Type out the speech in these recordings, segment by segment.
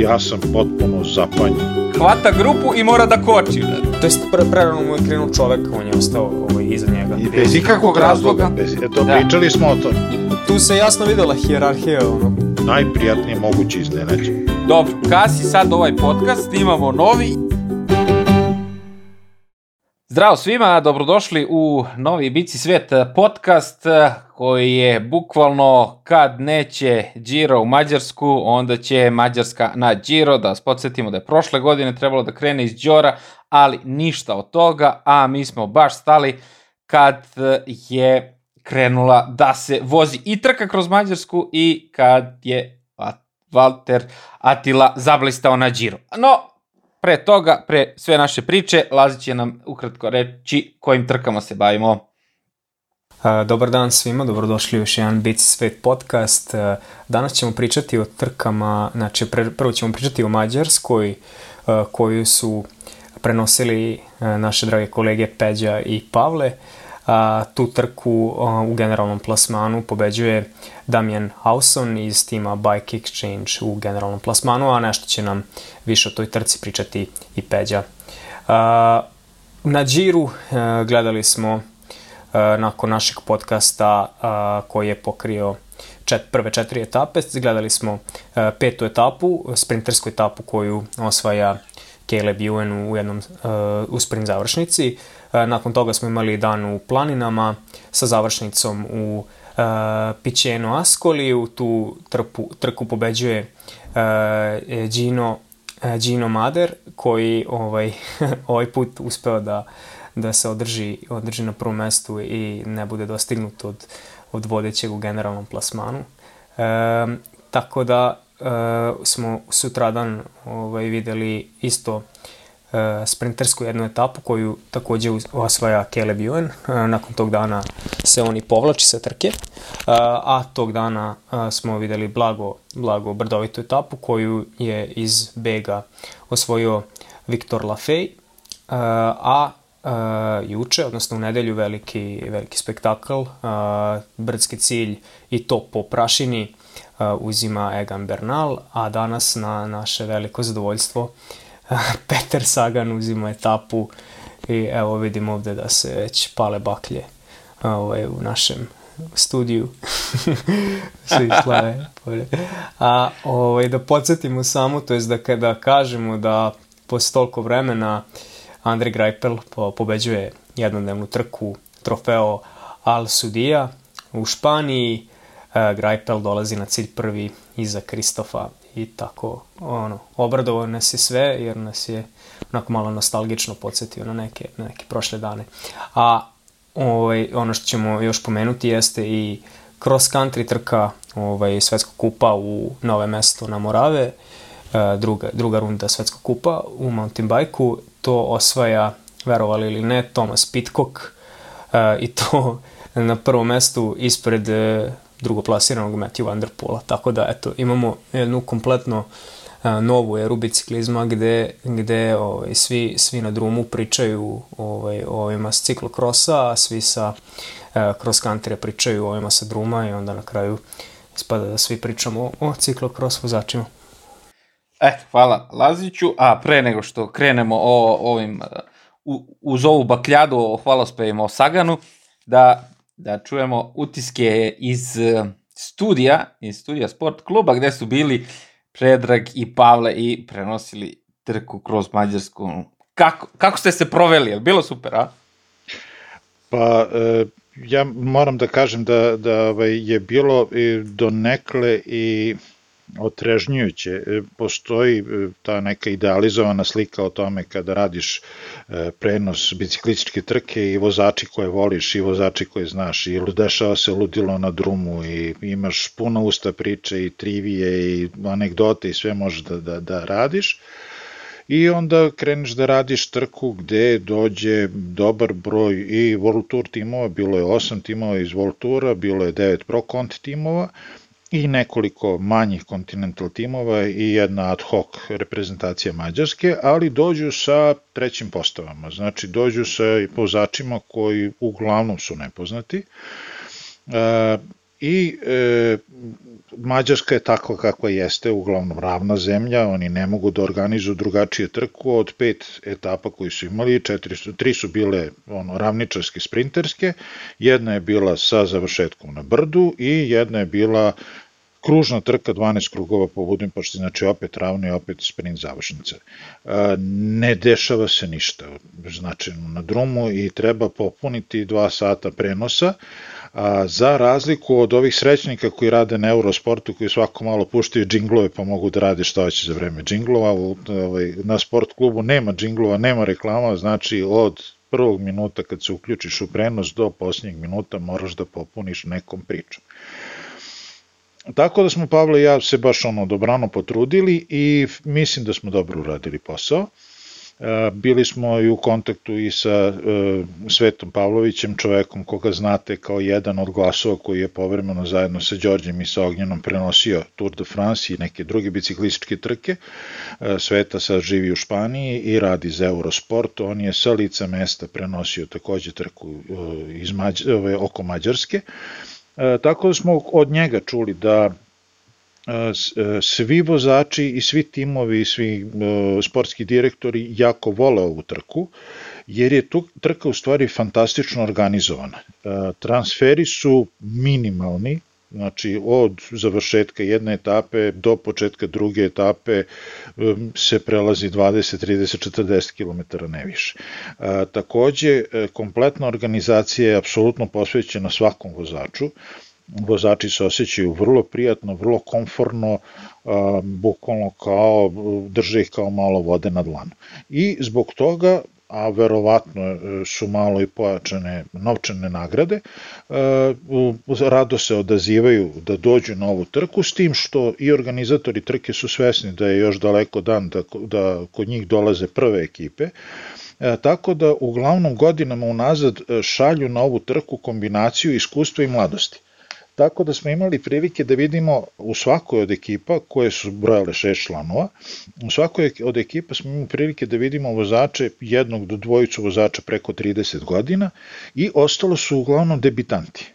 ja sam potpuno zapanjen. Hvata grupu i mora da koči. To jest pre, prerano mu je krenuo čovek, on je ostao ovaj, iza njega. I bez ikakvog razloga. Bez, eto, Da. pričali smo o tom. Tu se jasno videla hijerarhija, ono. Najprijatnije moguće iznenađenje. Dobro, kasi sad ovaj podcast, snimamo novi. Zdravo svima, dobrodošli u novi Bici svet podcast eh, koji je bukvalno kad neće Giro u Mađarsku, onda će Mađarska na Giro, da vas podsjetimo da je prošle godine trebalo da krene iz Đora, ali ništa od toga, a mi smo baš stali kad eh, je krenula da se vozi i trka kroz Mađarsku i kad je Valter Atila zablistao na Giro. No, pre toga, pre sve naše priče, Lazi će nam ukratko reći kojim trkama se bavimo. Dobar dan svima, dobrodošli u još jedan Bici svet podcast. Danas ćemo pričati o trkama, znači prvo ćemo pričati o Mađarskoj, koju su prenosili naše drage kolege Peđa i Pavle. A, tu trku a, u generalnom plasmanu pobeđuje Damien Hauson iz tima Bike Exchange u generalnom plasmanu, a nešto će nam više o toj trci pričati i Peđa. A, Na Džiru e, gledali smo e, nakon našeg podcasta a, koji je pokrio čet, prve četiri etape, gledali smo e, petu etapu, sprintersku etapu koju osvaja Caleb Ewan u jednom e, u sprint završnici. E, nakon toga smo imali dan u planinama sa završnicom u e, Pićeno Askoliju, tu trpu, trku pobeđuje e, Gino e, Gino Mader koji ovaj ovaj put uspeo da da se održi održi na prvom mestu i ne bude dostignut od od vodećeg u generalnom plasmanu. E, tako da e, smo sutradan ovaj videli isto e, sprintersku jednu etapu koju takođe osvaja Caleb Ewan. E, nakon tog dana se on i povlači sa trke, e, a tog dana smo videli blago, blago brdovitu etapu koju je iz Bega osvojio Viktor Lafay, a juče, odnosno u nedelju, veliki, veliki spektakl, brdski cilj i to po prašini uzima Egan Bernal, a danas na naše veliko zadovoljstvo Peter Sagan uzima etapu i evo vidimo ovde da se već pale baklje ovaj, u našem studiju. Svi slave. A ovaj, da podsjetimo samo, to je da kada kažemo da posle toliko vremena Andre Greipel po, pobeđuje jednodnevnu trku trofeo Al Sudija u Španiji, e, Greipel dolazi na cilj prvi iza Kristofa i tako, ono, obradovao nas je sve jer nas je onako malo nostalgično podsjetio na neke, na neke prošle dane. A ovaj, ono što ćemo još pomenuti jeste i cross country trka ovaj, svetskog kupa u nove mesto na Morave, e, druga, druga runda svetskog kupa u mountain bajku, to osvaja, verovali ili ne, Thomas Pitcock e, i to na prvom mestu ispred e, drugoplasiranog Matthew Van Der Poola. Tako da, eto, imamo jednu kompletno e, novu eru biciklizma gde, gde ovaj, svi, svi na drumu pričaju ovaj, o ovima s ciklokrosa, a svi sa e, cross country pričaju o ovima sa druma i onda na kraju ispada da svi pričamo o ciklokros vozačima. Eto, hvala Laziću, a pre nego što krenemo o ovim, eh, u, uz ovu bakljadu o hvalospevima o Saganu, da, da čujemo utiske iz eh, studija, iz studija sport kluba, gde su bili Predrag i Pavle i prenosili trku kroz Mađarsku. Kako, kako ste se proveli? Bilo super, a? Pa, e, ja moram da kažem da, da ovaj, je bilo i donekle i otrežnjujuće. E, Postoji e, ta neka idealizovana slika o tome kada radiš e, prenos biciklističke trke i vozači koje voliš i vozači koje znaš i dešava se ludilo na drumu i imaš puno usta priče i trivije i anegdote i sve možeš da, da, da radiš i onda kreneš da radiš trku gde dođe dobar broj i World Tour timova, bilo je 8 timova iz World Toura, bilo je 9 Pro Conti timova i nekoliko manjih Continental timova i jedna ad hoc reprezentacija Mađarske, ali dođu sa trećim postavama, znači dođu sa vozačima koji uglavnom su nepoznati. E, i e, Mađarska je takva kakva jeste, uglavnom ravna zemlja, oni ne mogu da organizuju drugačije trku od pet etapa koji su imali, četiri su, tri su bile ono, ravničarske, sprinterske, jedna je bila sa završetkom na brdu i jedna je bila kružna trka 12 krugova po Budimpešti, znači opet ravno i opet sprint završnice. Ne dešava se ništa značajno na drumu i treba popuniti dva sata prenosa, a, za razliku od ovih srećnika koji rade na Eurosportu, koji svako malo puštaju džinglove pa mogu da rade šta hoće za vreme džinglova, ovaj, na sport klubu nema džinglova, nema reklama, znači od prvog minuta kad se uključiš u prenos do posljednjeg minuta moraš da popuniš nekom pričom. Tako da smo Pavle i ja se baš ono dobrano potrudili i mislim da smo dobro uradili posao. E, bili smo i u kontaktu i sa e, Svetom Pavlovićem, čovekom koga znate kao jedan od glasova koji je povremeno zajedno sa Đorđem i sa Ognjenom prenosio Tour de France i neke druge biciklističke trke. E, Sveta sad živi u Španiji i radi za Eurosport. On je sa lica mesta prenosio takođe trku iz Mađ ove, oko Mađarske. Tako da smo od njega čuli da svi vozači i svi timovi i svi sportski direktori jako vole ovu trku, jer je tu trka u stvari fantastično organizovana. Transferi su minimalni, znači od završetka jedne etape do početka druge etape se prelazi 20, 30, 40 km ne više. takođe, kompletna organizacija je apsolutno posvećena svakom vozaču, vozači se osjećaju vrlo prijatno, vrlo komforno, bukvalno kao, drže ih kao malo vode na dlanu. I zbog toga a verovatno e, su malo i pojačane novčane nagrade, e, rado se odazivaju da dođu na ovu trku, s tim što i organizatori trke su svesni da je još daleko dan da, da kod njih dolaze prve ekipe, E, tako da uglavnom godinama unazad šalju na ovu trku kombinaciju iskustva i mladosti. Tako da smo imali prilike da vidimo u svakoj od ekipa, koje su brojale šest članova, u svakoj od ekipa smo imali prilike da vidimo vozače, jednog do dvojicu vozača preko 30 godina i ostalo su uglavnom debitanti,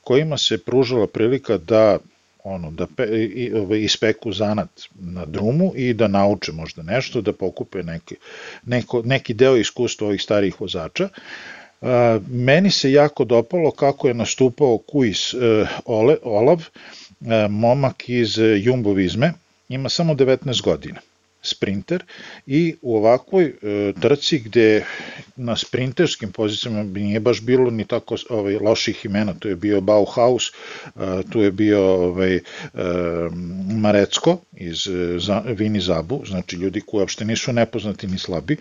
kojima se pružala prilika da ono, da pe, i, ove, ispeku zanat na drumu i da nauče možda nešto, da pokupe neki, neko, neki deo iskustva ovih starijih vozača. Meni se jako dopalo kako je nastupao Kuis e, Olav, e, momak iz Jumbo Vizme, ima samo 19 godina sprinter i u ovakvoj e, trci gde na sprinterskim pozicijama bi nije baš bilo ni tako ovaj, loših imena, tu je bio Bauhaus, e, tu je bio ovaj, e, Marecko iz Vini Zabu, znači ljudi koji uopšte nisu nepoznati ni slabi,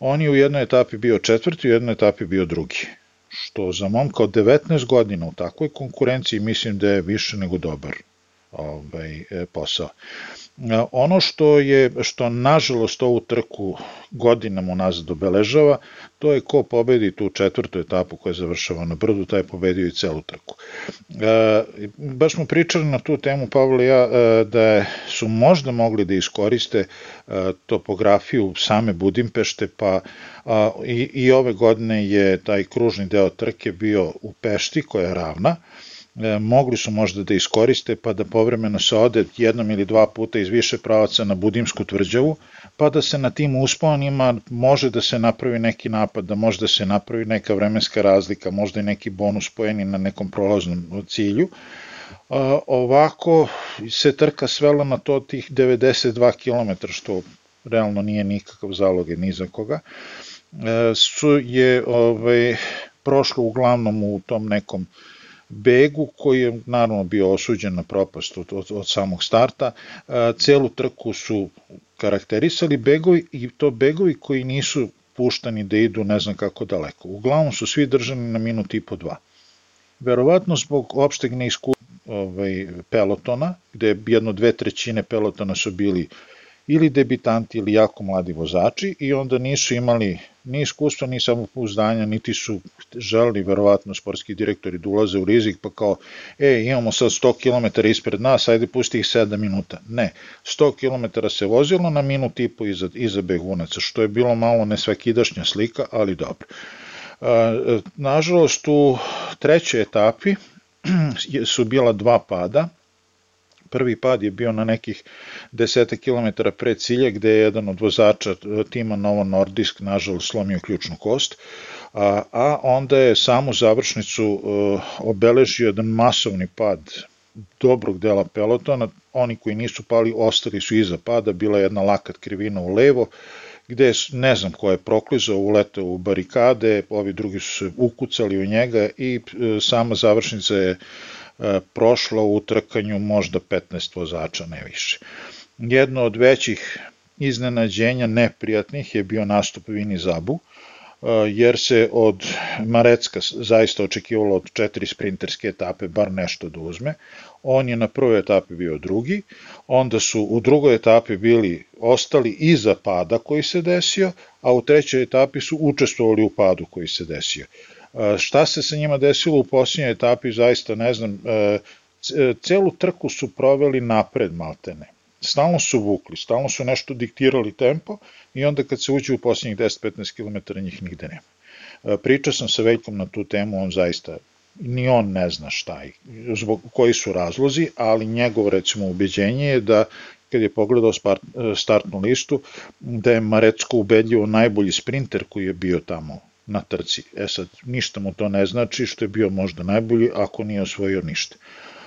on je u jednoj etapi bio četvrti, u jednoj etapi bio drugi. Što za momka od 19 godina u takvoj konkurenciji mislim da je više nego dobar ovaj, posao. Ono što je, što nažalost ovu trku godinama unazad obeležava, to je ko pobedi tu četvrtu etapu koja je završava na brdu, taj je pobedio i celu trku. E, baš smo pričali na tu temu, Pavle ja, e, da su možda mogli da iskoriste e, topografiju same Budimpešte, pa i, i ove godine je taj kružni deo trke bio u Pešti, koja je ravna, E, mogli su možda da iskoriste pa da povremeno se ode jednom ili dva puta iz više pravaca na Budimsku tvrđavu, pa da se na tim usponima može da se napravi neki napad, da može da se napravi neka vremenska razlika, možda i neki bonus pojeni na nekom prolaznom cilju. Ovako se trka svela na to tih 92 km, što realno nije nikakav zaloge ni za koga. E, su je ovaj, prošlo uglavnom u tom nekom Begu, koji je naravno bio osuđen na propast od, od, od samog starta, celu trku su karakterisali begovi i to begovi koji nisu puštani da idu ne znam kako daleko. Uglavnom su svi držani na minut i po dva. Verovatno zbog opšteg neiskustva ovaj, pelotona, gde jedno dve trećine pelotona su bili ili debitanti ili jako mladi vozači i onda nisu imali ni iskustva, ni samopouzdanja, niti su želeli verovatno sportski direktori da ulaze u rizik pa kao, e, imamo sad 100 km ispred nas, ajde pusti ih 7 minuta. Ne, 100 km se vozilo na minut i po iza, iza begunaca, što je bilo malo nesvakidašnja slika, ali dobro. Nažalost, u trećoj etapi su bila dva pada, Prvi pad je bio na nekih 10 km pre cilja gde je jedan od vozača tima Novo Nordisk nažalost slomio ključnu kost, a, a onda je samu završnicu uh, obeležio jedan masovni pad dobrog dela pelotona, oni koji nisu pali ostali su iza pada, bila je jedna lakat krivina u levo, gde ne znam ko je proklizao, uletao u barikade, ovi drugi su se ukucali u njega i e, sama završnica je e, prošla u trkanju možda 15 vozača, ne više. Jedno od većih iznenađenja neprijatnih je bio nastup Vini Zabu, jer se od Marecka zaista očekivalo od četiri sprinterske etape bar nešto da uzme. On je na prvoj etapi bio drugi, onda su u drugoj etapi bili ostali iza pada koji se desio, a u trećoj etapi su učestvovali u padu koji se desio. Šta se sa njima desilo u posljednjoj etapi, zaista ne znam, celu trku su proveli napred maltene stalno su vukli, stalno su nešto diktirali tempo i onda kad se uđe u posljednjih 10-15 km njih nigde nema. E, pričao sam sa Veljkom na tu temu, on zaista ni on ne zna šta i zbog koji su razlozi, ali njegovo recimo ubeđenje je da kad je pogledao startnu listu, da je Marecko ubedljivo najbolji sprinter koji je bio tamo na trci. E sad, ništa mu to ne znači što je bio možda najbolji ako nije osvojio ništa.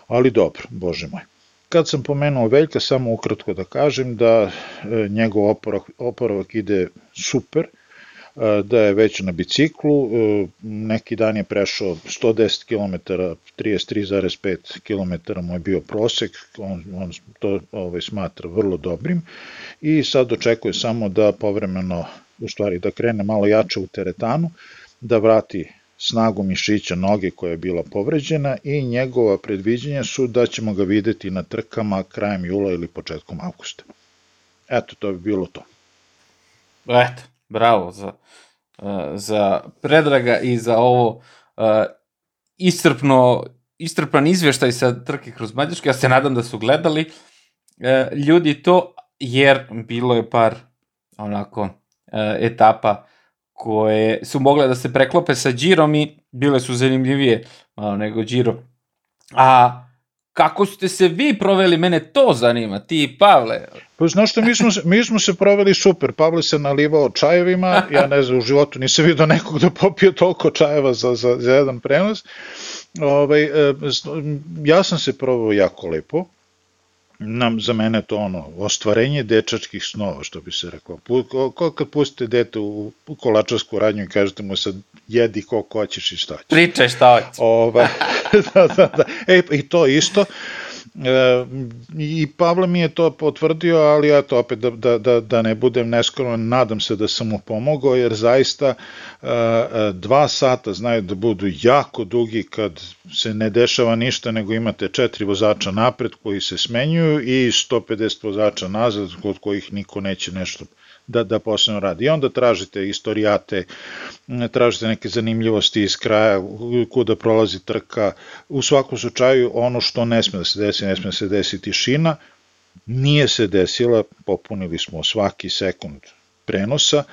Ali dobro, bože moj. Kad sam pomenuo Veljka, samo ukratko da kažem da e, njegov oporavak, oporavak ide super, e, da je već na biciklu, e, neki dan je prešao 110 km, 33,5 km mu je bio prosek, on, on to ovaj, smatra vrlo dobrim i sad očekuje samo da povremeno, u stvari da krene malo jače u teretanu, da vrati snagu mišića noge koja je bila povređena i njegova predviđenja su da ćemo ga videti na trkama krajem jula ili početkom avgusta. Eto, to bi bilo to. Eto, bravo za, e, za Predraga i za ovo uh, iscrpno, iscrpan izveštaj sa trke kroz Mađarsku. Ja se nadam da su gledali uh, ljudi to, jer bilo je par onako etapa koje su mogle da se preklope sa Girom i bile su zanimljivije malo nego Giro. A kako ste se vi proveli, mene to zanima, ti i Pavle. Pa znaš što, mi smo, mi smo se proveli super, Pavle se nalivao čajevima, ja ne znam, u životu nisam vidio nekog da popio toliko čajeva za, za, za jedan prenos. Ove, ovaj, ja sam se proveo jako lepo, nam, za mene to ono, ostvarenje dečačkih snova, što bi se rekao. Ko, kad pustite dete u, u kolačarsku radnju i kažete mu sad jedi ko hoćeš i šta ćeš. Pričaj šta hoćeš. Ova, da, da, da. E, i to isto. E, I Pavle mi je to potvrdio, ali ja to opet da, da, da, da ne budem neskroman, nadam se da sam mu pomogao, jer zaista e, e, dva sata znaju da budu jako dugi kad se ne dešava ništa, nego imate četiri vozača napred koji se smenjuju i 150 vozača nazad kod kojih niko neće nešto da, da posebno radi. I onda tražite istorijate, tražite neke zanimljivosti iz kraja, kuda prolazi trka. U svakom slučaju ono što ne sme da se desi, ne sme da se desi tišina, nije se desila, popunili smo svaki sekund prenosa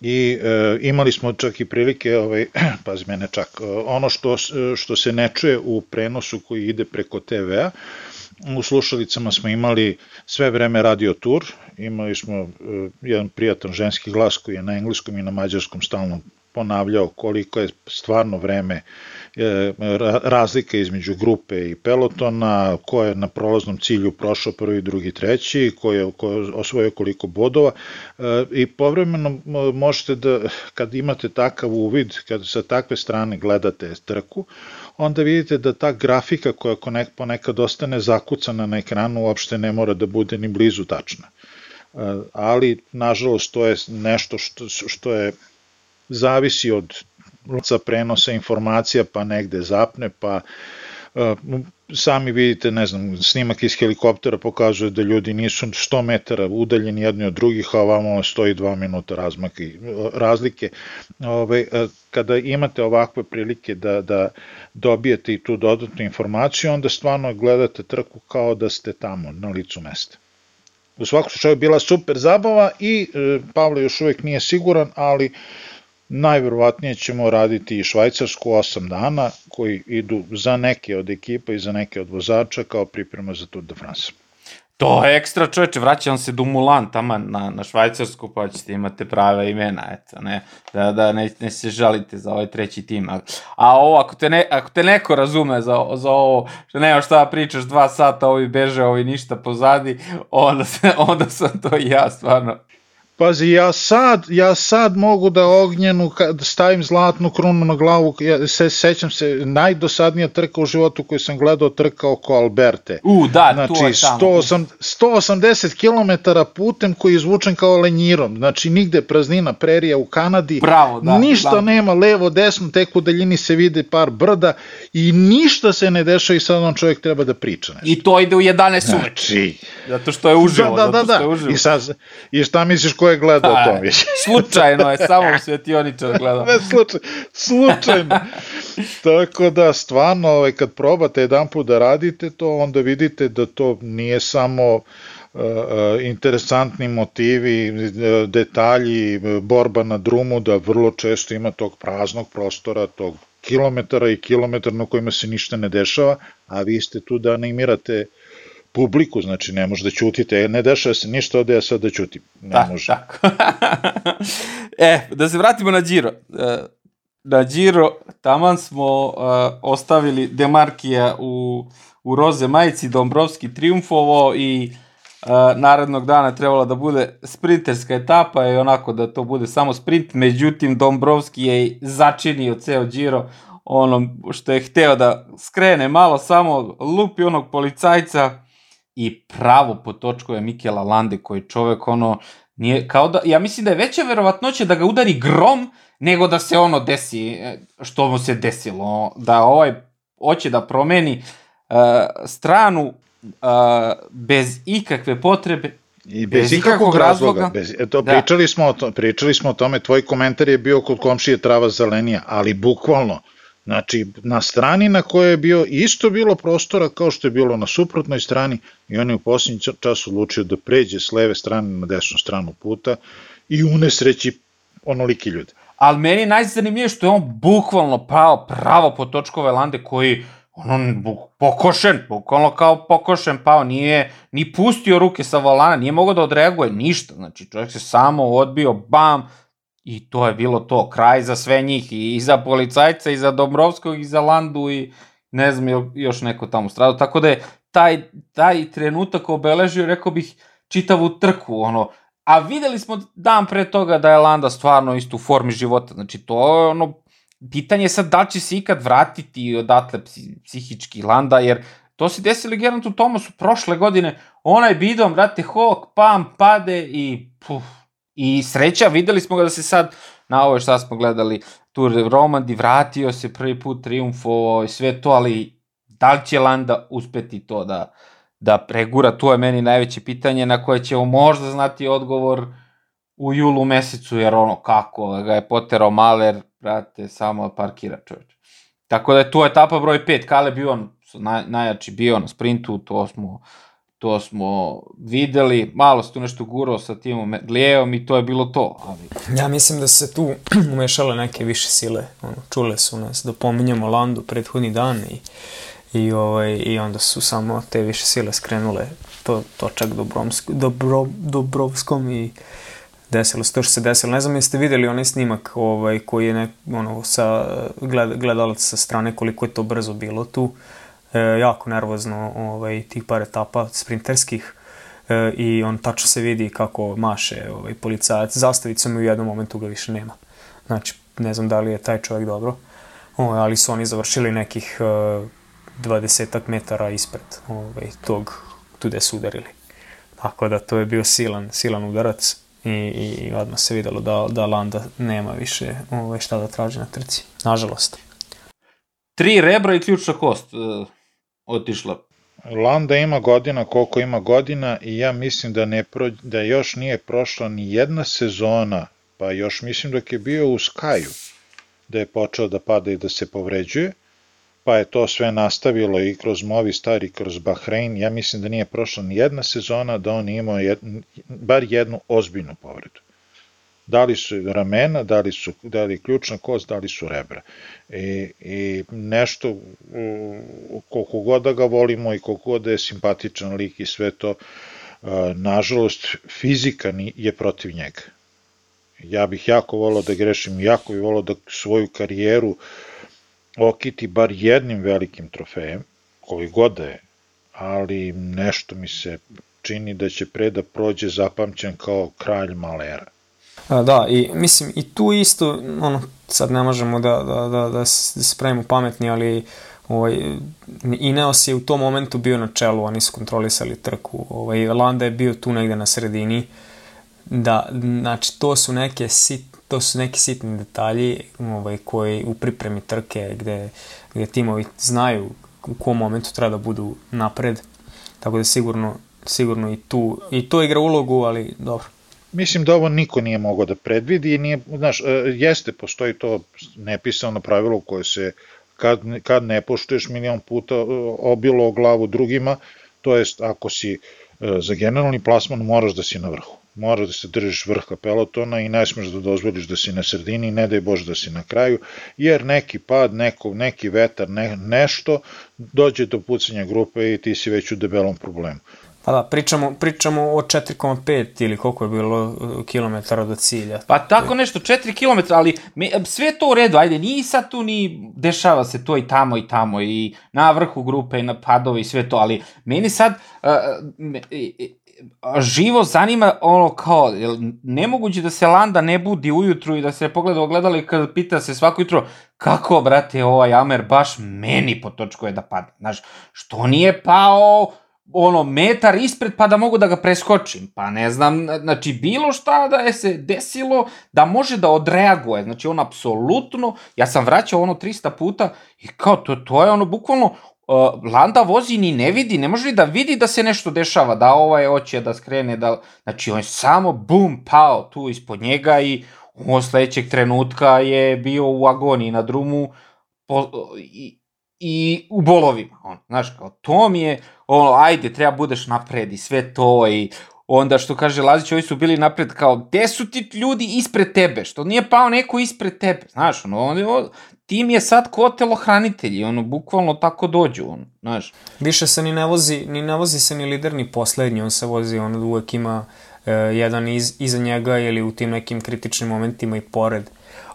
i e, imali smo čak i prilike, ovaj, pazi mene čak, e, ono što, što se ne čuje u prenosu koji ide preko TV-a, u slušalicama smo imali sve vreme radio tur, imali smo uh, jedan prijatan ženski glas koji je na engleskom i na mađarskom stalno ponavljao koliko je stvarno vreme e, razlika između grupe i pelotona, ko je na prolaznom cilju prošao prvi, drugi, treći, ko je, ko je osvojio koliko bodova. E, i povremeno možete da, kad imate takav uvid, kad sa takve strane gledate trku, onda vidite da ta grafika koja ponekad ostane zakucana na ekranu uopšte ne mora da bude ni blizu tačna. E, ali, nažalost, to je nešto što, što je zavisi od prenosa informacija, pa negde zapne, pa e, sami vidite, ne znam, snimak iz helikoptera pokazuje da ljudi nisu 100 metara udaljeni jedni od drugih, a ovamo stoji 2 minuta razmaka i razlike. Ove, e, kada imate ovakve prilike da, da dobijete i tu dodatnu informaciju, onda stvarno gledate trku kao da ste tamo, na licu mesta. U svakom slučaju bila super zabava i e, Pavle još uvek nije siguran, ali Najverovatnije ćemo raditi i Švajcarsku 8 dana, koji idu za neke od ekipa i za neke od vozača kao priprema za Tour de France. To je ekstra čoveče, vraćam se do Mulan tamo na, na Švajcarsku, pa ćete imate prave imena, eto, ne, da, da ne, ne se žalite za ovaj treći tim. A, a ovo, ako te, ne, ako te neko razume za, za ovo, što nema šta da pričaš dva sata, ovi beže, ovi ništa pozadi, onda, se, onda sam to i ja, stvarno. Pazi, ja sad, ja sad mogu da ognjenu, da stavim zlatnu krunu na glavu, ja se sećam se, najdosadnija trka u životu koju sam gledao trka oko Alberte. U, da, znači, tu je tamo. 108, 180 km putem koji je izvučen kao lenjirom, znači nigde praznina prerija u Kanadi, Bravo, da, ništa da. nema levo, desno, tek u daljini se vide par brda i ništa se ne dešava i sad on čovjek treba da priča nešto. I to ide u 11 uveče. Znači, Zato što je uživo, da, da, da, da. I, sad, I šta misliš ko je gledao A, to više? Slučajno je, samo u svetioničar gledao. ne slučaj, slučajno. Tako da, stvarno, ovaj, kad probate jedan put da radite to, onda vidite da to nije samo uh, uh, interesantni motivi, uh, detalji, borba na drumu, da vrlo često ima tog praznog prostora, tog kilometara i kilometara na kojima se ništa ne dešava, a vi ste tu da animirate publiku, znači ne može da ćutite, ne dešava se ništa, ode ja sad da ćutim. Ne Da, može. tako. e, da se vratimo na Giro. E, na Giro, taman smo uh, ostavili Demarkija u, u roze majici, Dombrovski triumfovo i uh, narednog dana trebala da bude sprinterska etapa i onako da to bude samo sprint, međutim Dombrovski je začinio ceo Giro onom što je hteo da skrene malo samo lupi onog policajca i pravo po točkove Mikela Lande koji čovek ono nije kao da ja mislim da je veća verovatnoća da ga udari grom nego da se ono desi e, što mu se desilo da ovaj hoće da promeni uh, stranu uh, bez ikakve potrebe I bez, Bez ikakvog ikakvog razloga. razloga. Bez, eto, Da. pričali, smo o to, pričali smo o tome, tvoj komentar je bio kod komšije trava zelenija, ali bukvalno, znači na strani na kojoj je bio isto bilo prostora kao što je bilo na suprotnoj strani i on je u posljednji ča- čas odlučio da pređe s leve strane na desnu stranu puta i unesreći onoliki ljudi. ali meni najzanimljivije što je on bukvalno pao pravo po točkove Lande koji ono pokošen, bukvalno kao pokošen pao, nije ni pustio ruke sa volana, nije mogao da odreaguje ništa, znači čovjek se samo odbio, bam, i to je bilo to, kraj za sve njih, i, za policajca, i za Dobrovskog, i za Landu, i ne znam, jo- još neko tamo stradao, tako da je taj, taj trenutak obeležio, rekao bih, čitavu trku, ono, a videli smo dan pre toga da je Landa stvarno isto u formi života, znači to je ono, pitanje je sad da će se ikad vratiti odatle psi- psihički Landa, jer to se desilo Gerantu Tomasu prošle godine, onaj bidom, brate, hok, pam, pade i puf, i sreća, videli smo ga da se sad, na ovo šta smo gledali, Tour de Romandi, vratio se prvi put, triumfovao i sve to, ali da li će Landa uspeti to da, da pregura, to je meni najveće pitanje na koje ćemo možda znati odgovor u julu mesecu, jer ono kako ga je poterao Maler, brate, samo parkira čoveč. Tako da je tu etapa broj 5, Kale Bion, naj, najjači bio na sprintu, to smo, to smo videli, malo se tu nešto gurao sa timom Glijevom i to je bilo to, ali Ja mislim da se tu umešale neke više sile. Ono, čule su nas da pominjamo Landu prethodni dan i, i, ovaj, i onda su samo te više sile skrenule to, to čak Dobromsk, Dobro, Dobrovskom i desilo se to što se desilo. Ne znam jeste videli onaj snimak ovaj, koji je ne, ono, sa, gled, gledalac sa strane koliko je to brzo bilo tu. E, jako nervozno ovaj, tih par etapa sprinterskih e, i on tačno se vidi kako maše ovaj, policajac zastavicom i u jednom momentu ga više nema. Znači, ne znam da li je taj čovjek dobro, ovaj, ali su oni završili nekih e, 20 metara ispred ovaj, tog tu gde su udarili. Tako da to je bio silan, silan udarac i, i odmah se videlo da, da Landa nema više ovaj, šta da traži na trci. Nažalost. tri rebra i ključna kost uh, otišla. Landa ima godina koliko ima godina i ja mislim da, ne pro, da još nije prošla ni jedna sezona, pa još mislim dok je bio u Skaju, da je počeo da pada i da se povređuje, pa je to sve nastavilo i kroz Movistar i kroz Bahrein. Ja mislim da nije prošla ni jedna sezona da on imao jed, bar jednu ozbiljnu povredu. Da li su ramena, da li, su, da li ključna kost, da li su rebra. I, i nešto, koliko god da ga volimo i koliko god da je simpatičan lik i sve to, nažalost, fizika je protiv njega. Ja bih jako volao da grešim, jako bih volao da svoju karijeru okiti bar jednim velikim trofejem, koji god da je, ali nešto mi se čini da će pre da prođe zapamćen kao kralj malera. Da, i mislim, i tu isto, ono, sad ne možemo da, da, da, da, da se pravimo pametni, ali ovaj, Ineos je u tom momentu bio na čelu, oni su kontrolisali trku, ovaj, Landa je bio tu negde na sredini, da, znači, to su neke sit, to su neki sitni detalji ovaj, koji u pripremi trke gde, gde timovi znaju u kom momentu treba da budu napred, tako da sigurno, sigurno i tu, i to igra ulogu, ali dobro. Mislim da ovo niko nije mogao da predvidi i nije, znaš, e, jeste, postoji to nepisano pravilo koje se kad, kad ne poštuješ milion puta e, obilo o glavu drugima, to jest ako si e, za generalni plasman moraš da si na vrhu. Moraš da se držiš vrha pelotona i ne smeš da dozvoliš da si na sredini, ne daj Bože da si na kraju, jer neki pad, neko, neki vetar, ne, nešto, dođe do pucanja grupe i ti si već u debelom problemu. Pa da, pričamo, pričamo o 4,5 ili koliko je bilo uh, kilometara do cilja. Pa tako nešto, 4 km, ali me, sve to u redu, ajde, nije sad tu ni dešava se to i tamo i tamo i na vrhu grupe i na padove i sve to, ali meni sad uh, me, uh, živo zanima ono kao, nemoguće da se Landa ne budi ujutru i da se pogleda ogledali kad pita se svako jutro kako, brate, ovaj Amer baš meni po točku je da padne. Znaš, što nije pao ono, metar ispred pa da mogu da ga preskočim. Pa ne znam, znači bilo šta da je se desilo da može da odreaguje. Znači on apsolutno, ja sam vraćao ono 300 puta i kao to, to je ono bukvalno, uh, Landa vozi ni ne vidi, ne može da vidi da se nešto dešava, da ovaj hoće da skrene, da, znači on je samo bum, pao tu ispod njega i on sledećeg trenutka je bio u agoniji na drumu po, i, i u bolovima. On, znaš, kao, to mi je, ono, ajde, treba budeš napred i sve to i onda što kaže Lazić, ovi su bili napred kao, gde su ti ljudi ispred tebe, što nije pao neko ispred tebe, znaš, ono, on, tim je sad ko telohranitelji, ono, bukvalno tako dođu, ono, znaš. Više se ni ne vozi, ni ne vozi se ni lider ni poslednji, on se vozi, on uvek ima uh, jedan iz, iza njega ili u tim nekim kritičnim momentima i pored.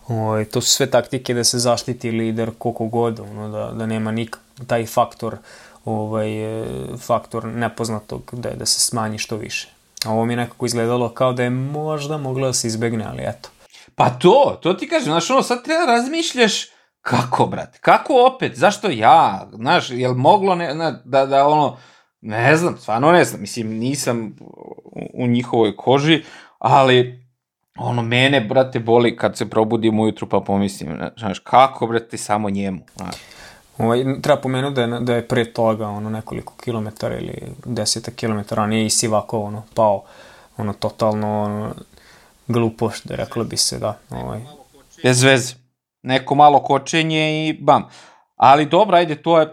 O, ovaj, to su sve taktike da se zaštiti lider koliko god, ono, da, da nema nik, taj faktor ovaj, e, faktor nepoznatog da, da se smanji što više. A ovo mi je nekako izgledalo kao da je možda moglo da se izbegne, ali eto. Pa to, to ti kažem, znaš, ono, sad treba razmišljaš kako, brate, kako opet, zašto ja, znaš, jel moglo ne, na, da, da ono, ne znam, stvarno ne znam, mislim, nisam u, u njihovoj koži, ali ono, mene, brate, boli kad se probudim ujutru pa pomislim, znaš, kako, brate, samo njemu, znaš. Ovaj, treba pomenuti da je, da je pre toga ono, nekoliko kilometara ili deseta kilometara, nije i Sivako ono, pao ono, totalno ono, glupošt, da reklo bi se, da. Ovaj. Bez veze. Neko malo kočenje i bam. Ali dobro, ajde, to je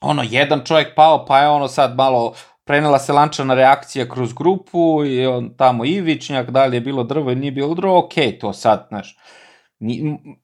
ono, jedan čovjek pao, pa je ono sad malo prenela se lančana reakcija kroz grupu i on tamo Ivičnjak, da li je bilo drvo ili nije bilo drvo, okej, okay, to sad, znaš.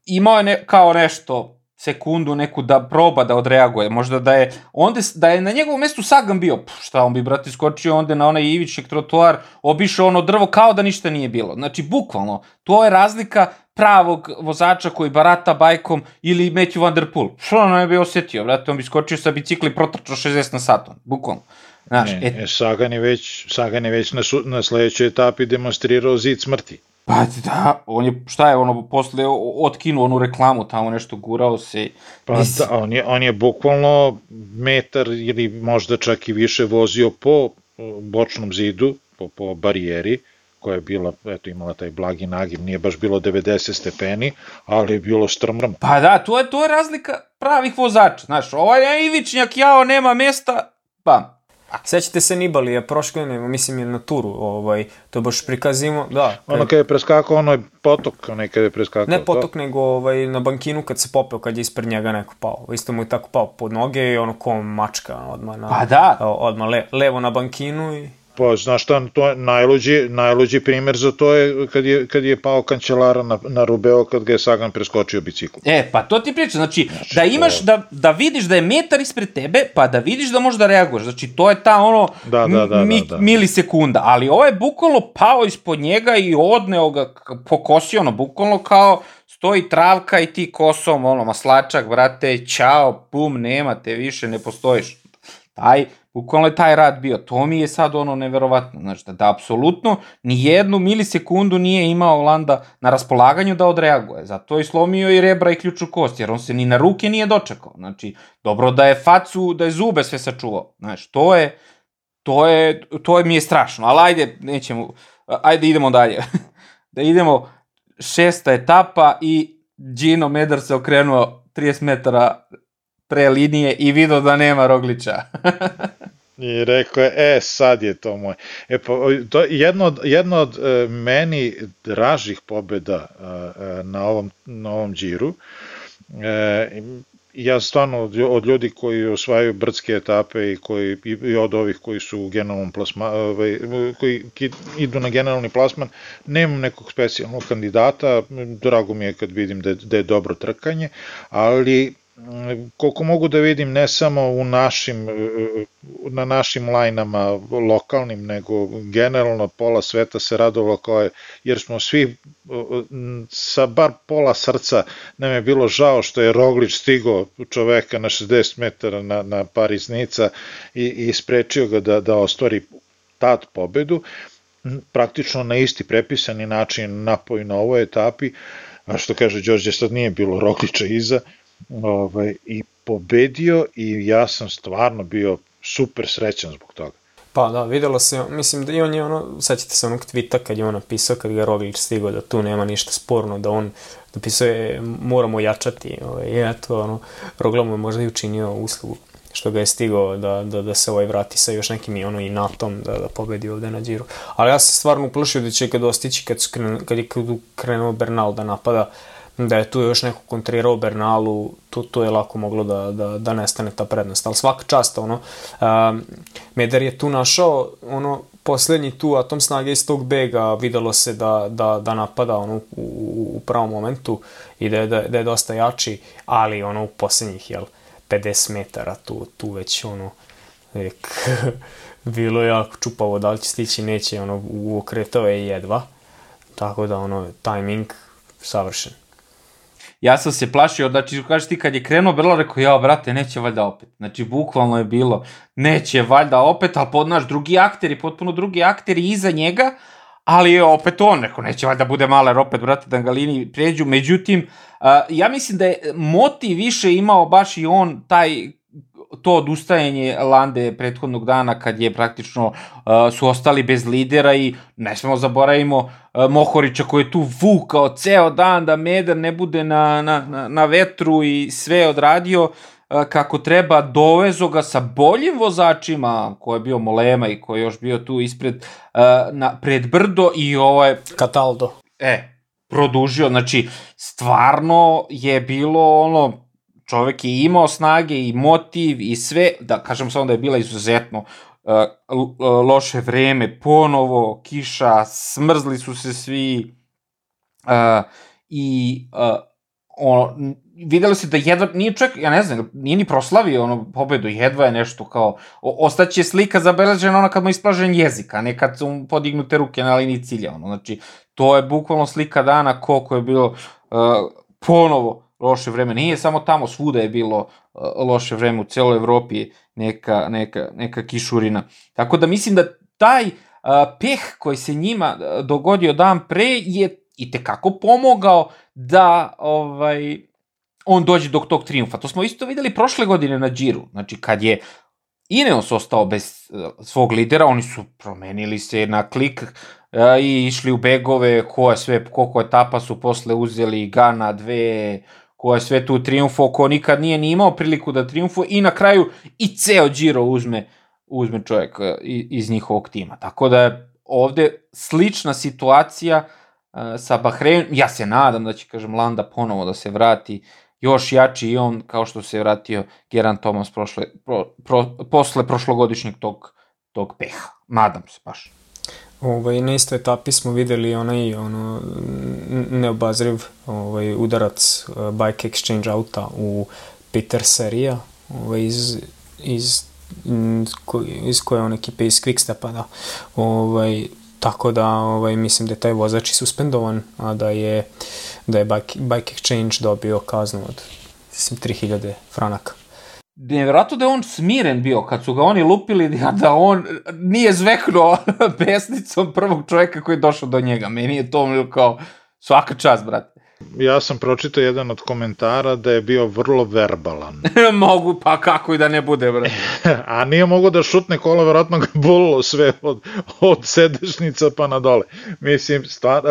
Imao je ne, kao nešto sekundu neku da proba da odreaguje, možda da je onda da je na njegovom mestu Sagan bio, pff, šta on bi brate skočio onda na onaj ivičnik trotoar, obišao ono drvo kao da ništa nije bilo. Znači bukvalno, to je razlika pravog vozača koji barata bajkom ili Matthew Van Der Poel. Što on ne bi osetio, brate, on bi skočio sa bicikli protrčao 60 na sat, bukvalno. Znaš, ne, et... Sagan je već, Sagan je već na, su, na sledećoj etapi demonstrirao zid smrti. Pa da, on je, šta je ono, posle otkinuo onu reklamu, tamo nešto gurao se. Pa Nis... da, on je, on je bukvalno metar ili možda čak i više vozio po bočnom zidu, po, po barijeri, koja je bila, eto, imala taj blagi nagib, nije baš bilo 90 stepeni, ali je bilo strmrm. Pa da, to je, to je razlika pravih vozača, znaš, ovaj Ivičnjak, jao, nema mesta, pa, Sećate se Nibalija, prošle godine, mislim je na turu, ovaj, to baš prikazimo, da. Ono kad je preskakao, ono je potok, onaj kad je preskakao. Ne potok, to? nego ovaj, na bankinu kad se popeo, kad je ispred njega neko pao. Isto mu je tako pao pod noge i ono ko mačka odmah, na, pa da. odmah le, levo na bankinu i Pa, znaš šta, to je najluđi, najluđi primer za to je kad je, kad je pao kancelara na, na Rubeo kad ga je Sagan preskočio biciklu. E, pa to ti priča, znači, znači da imaš, to... da, da vidiš da je metar ispred tebe, pa da vidiš da možeš da reaguješ, znači to je ta ono da, da, da, mi, da, da. milisekunda, ali ovo je bukvalno pao ispod njega i odneo ga, pokosio ono, bukvalno kao stoji travka i ti kosom, ono, maslačak, brate, ćao, bum, nema te više, ne postojiš. Taj, Bukvalno je taj rad bio. To mi je sad ono neverovatno. Znači da, da apsolutno ni jednu milisekundu nije imao Landa na raspolaganju da odreaguje. Zato je slomio i rebra i ključu kost, jer on se ni na ruke nije dočekao. Znači, dobro da je facu, da je zube sve sačuvao. Znači, to je, to je, to je mi je strašno. Ali ajde, nećemo, ajde idemo dalje. da idemo, šesta etapa i Gino Medar se okrenuo 30 metara pre linije i video da nema Roglića. I rekao je, e, sad je to moj. E, pa, to jedno od, jedno od e, meni dražih pobeda e, na, ovom, na ovom džiru, e, ja stvarno od, od ljudi koji osvajaju brdske etape i koji i od ovih koji su u generalnom plasma, ovaj, koji idu na generalni plasman, nemam nekog specijalnog kandidata, drago mi je kad vidim da je, da je dobro trkanje, ali koliko mogu da vidim ne samo u našim na našim lajnama lokalnim nego generalno pola sveta se radovalo kao je, jer smo svi sa bar pola srca nam je bilo žao što je Roglić stigo čoveka na 60 metara na, na Paris Nica i, i sprečio ga da, da ostvari tad pobedu. Praktično na isti prepisani način napoj na ovoj etapi a što kaže Đorđe sad nije bilo Rogliča iza ovaj, i pobedio i ja sam stvarno bio super srećan zbog toga. Pa da, videlo se, mislim da i on je ono, sećate se onog tvita kad je on napisao, kad ga Roglić stigao da tu nema ništa sporno, da on napisao je moramo jačati, ovaj, i eto, ono, Rogla mu je možda i učinio uslugu što ga je stigao da, da, da se ovaj vrati sa još nekim i ono i natom da, da pobedi ovde na Giro. Ali ja se stvarno uplašio da će kad dostići kad, su krenu, kad je krenuo Bernal da napada, uh, da je tu još neko kontrirao Bernalu, tu, tu je lako moglo da, da, da nestane ta prednost. Ali svaka čast, ono, um, Meder je tu našao, ono, poslednji tu atom snage iz tog bega videlo se da, da, da napada ono, u, u pravom momentu i da je, da, da je dosta jači, ali ono u poslednjih, jel, 50 metara tu, tu već ono, ek, bilo je jako čupavo da li će stići, neće, ono, uokretao je jedva, tako da ono, timing savršen ja sam se plašio, znači, kažeš ti kad je krenuo Brla, rekao, ja, brate, neće valjda opet. Znači, bukvalno je bilo, neće valjda opet, ali pod naš drugi akteri, potpuno drugi akteri iza njega, ali je opet on, rekao, neće valjda bude maler opet, brate, da Galini pređu. Međutim, ja mislim da je Moti više imao baš i on taj to odustajanje Lande prethodnog dana kad je praktično uh, su ostali bez lidera i ne smemo zaboravimo uh, Mohorića koji je tu vukao ceo dan da Meder ne bude na, na, na, na vetru i sve odradio uh, kako treba, dovezo ga sa boljim vozačima, ko je bio Molema i ko je još bio tu ispred, uh, na, pred brdo i ovo je... Cataldo. E, produžio, znači, stvarno je bilo ono, čovek je imao snage i motiv i sve, da kažem samo da je bila izuzetno uh, loše vreme, ponovo kiša, smrzli su se svi uh, i uh, ono, videlo se da jedva, nije čovjek, ja ne znam, nije ni proslavio ono pobedu, jedva je nešto kao, o, ostaće slika zabeležena ona kad mu isplažen jezik, a ne kad su podignute ruke na liniji cilja, ono, znači, to je bukvalno slika dana koliko je bilo uh, ponovo loše vreme. Nije samo tamo, svuda je bilo uh, loše vreme, u celoj Evropi neka, neka, neka kišurina. Tako da mislim da taj uh, peh koji se njima uh, dogodio dan pre je i tekako pomogao da ovaj on dođe do tog triumfa. To smo isto videli prošle godine na Džiru. Znači, kad je Ineos ostao bez svog lidera, oni su promenili se na klik i išli u begove, ko je sve, koliko etapa su posle uzeli, Gana, dve, ko je sve tu triumfo, ko nikad nije ni imao priliku da triumfo i na kraju i ceo Giro uzme, uzme čovjek e, iz njihovog tima. Tako da je ovde slična situacija uh, sa Bahreinom. Ja se nadam da će, kažem, Landa ponovo da se vrati još jači i on kao što se vratio Geran Thomas prošle, pro, pro, posle prošlogodišnjeg tog tog peha. Nadam se baš. Ovaj, na istoj etapi smo videli onaj ono, neobazriv ovaj, udarac uh, Bike Exchange auta u Peter serija ovaj, iz, iz, iz koje on ekipe iz Quickstepa da. Ovaj, tako da ovaj, mislim da je taj vozač i suspendovan, a da je, da je Bike, Bike Exchange dobio kaznu od mislim, 3000 franaka nevjerojatno da je on smiren bio kad su ga oni lupili da, on nije zveknuo pesnicom prvog čoveka koji je došao do njega. Meni je to kao svaka čast, brate ja sam pročitao jedan od komentara da je bio vrlo verbalan. Mogu, pa kako i da ne bude, bre. A nije mogo da šutne kola, verovatno ga bolilo sve od, od sedešnica pa na dole. Mislim, stvar,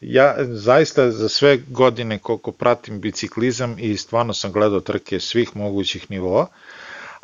ja zaista za sve godine koliko pratim biciklizam i stvarno sam gledao trke svih mogućih nivoa,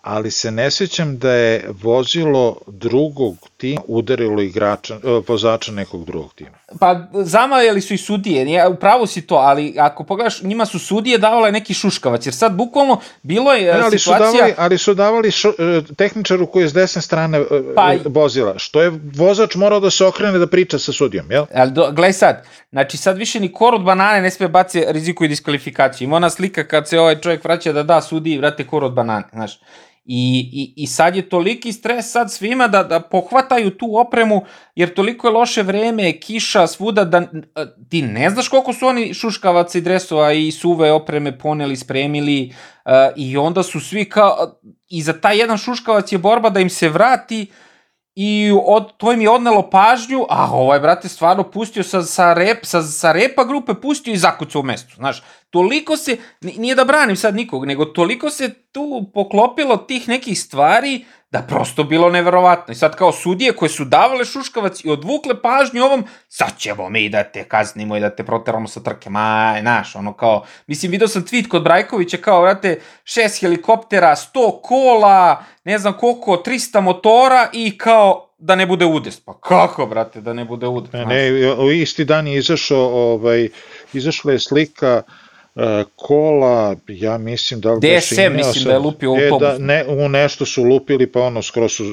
ali se ne sećam da je vozilo drugog tima udarilo igrača, e, vozača nekog drugog tima. Pa zamajali su i sudije, nije, upravo si to, ali ako pogledaš, njima su sudije davale neki šuškavac, jer sad bukvalno bilo je ne, ali situacija... Su davali, ali su davali šu, e, tehničaru koji je s desne strane e, pa, vozila, što je vozač morao da se okrene da priča sa sudijom, jel? Ali do, gledaj sad, znači sad više ni kor od banane ne sme baci riziku i diskvalifikaciju. Ima ona slika kad se ovaj čovjek vraća da da sudiji, vrate kor od banane, znaš. I, i, I sad je toliki stres sad svima da, da pohvataju tu opremu, jer toliko je loše vreme, kiša, svuda, da ti ne znaš koliko su oni šuškavaca i dresova i suve opreme poneli, spremili uh, i onda su svi kao, i za taj jedan šuškavac je borba da im se vrati, i od, to im je odnelo pažnju, a ovaj, brate, stvarno pustio sa, sa, rep, sa, sa repa grupe, pustio i zakucao u mestu, znaš. Toliko se, nije da branim sad nikog, nego toliko se tu poklopilo tih nekih stvari da prosto bilo neverovatno. I sad kao sudije koje su davale šuškavac i odvukle pažnju ovom, sad ćemo mi da te kaznimo i da te proteramo sa trke, ma, znaš, ono kao, mislim, video sam tweet kod Brajkovića kao, vrate, šest helikoptera, sto kola, ne znam koliko, 300 motora i kao, da ne bude udes. Pa kako, brate, da ne bude udes? Ne, ne, isti dan je izašao, ovaj, izašla je slika uh, kola, ja mislim da DSM imao mislim sam, da je lupio u e, da, ne, u nešto su lupili pa ono skoro su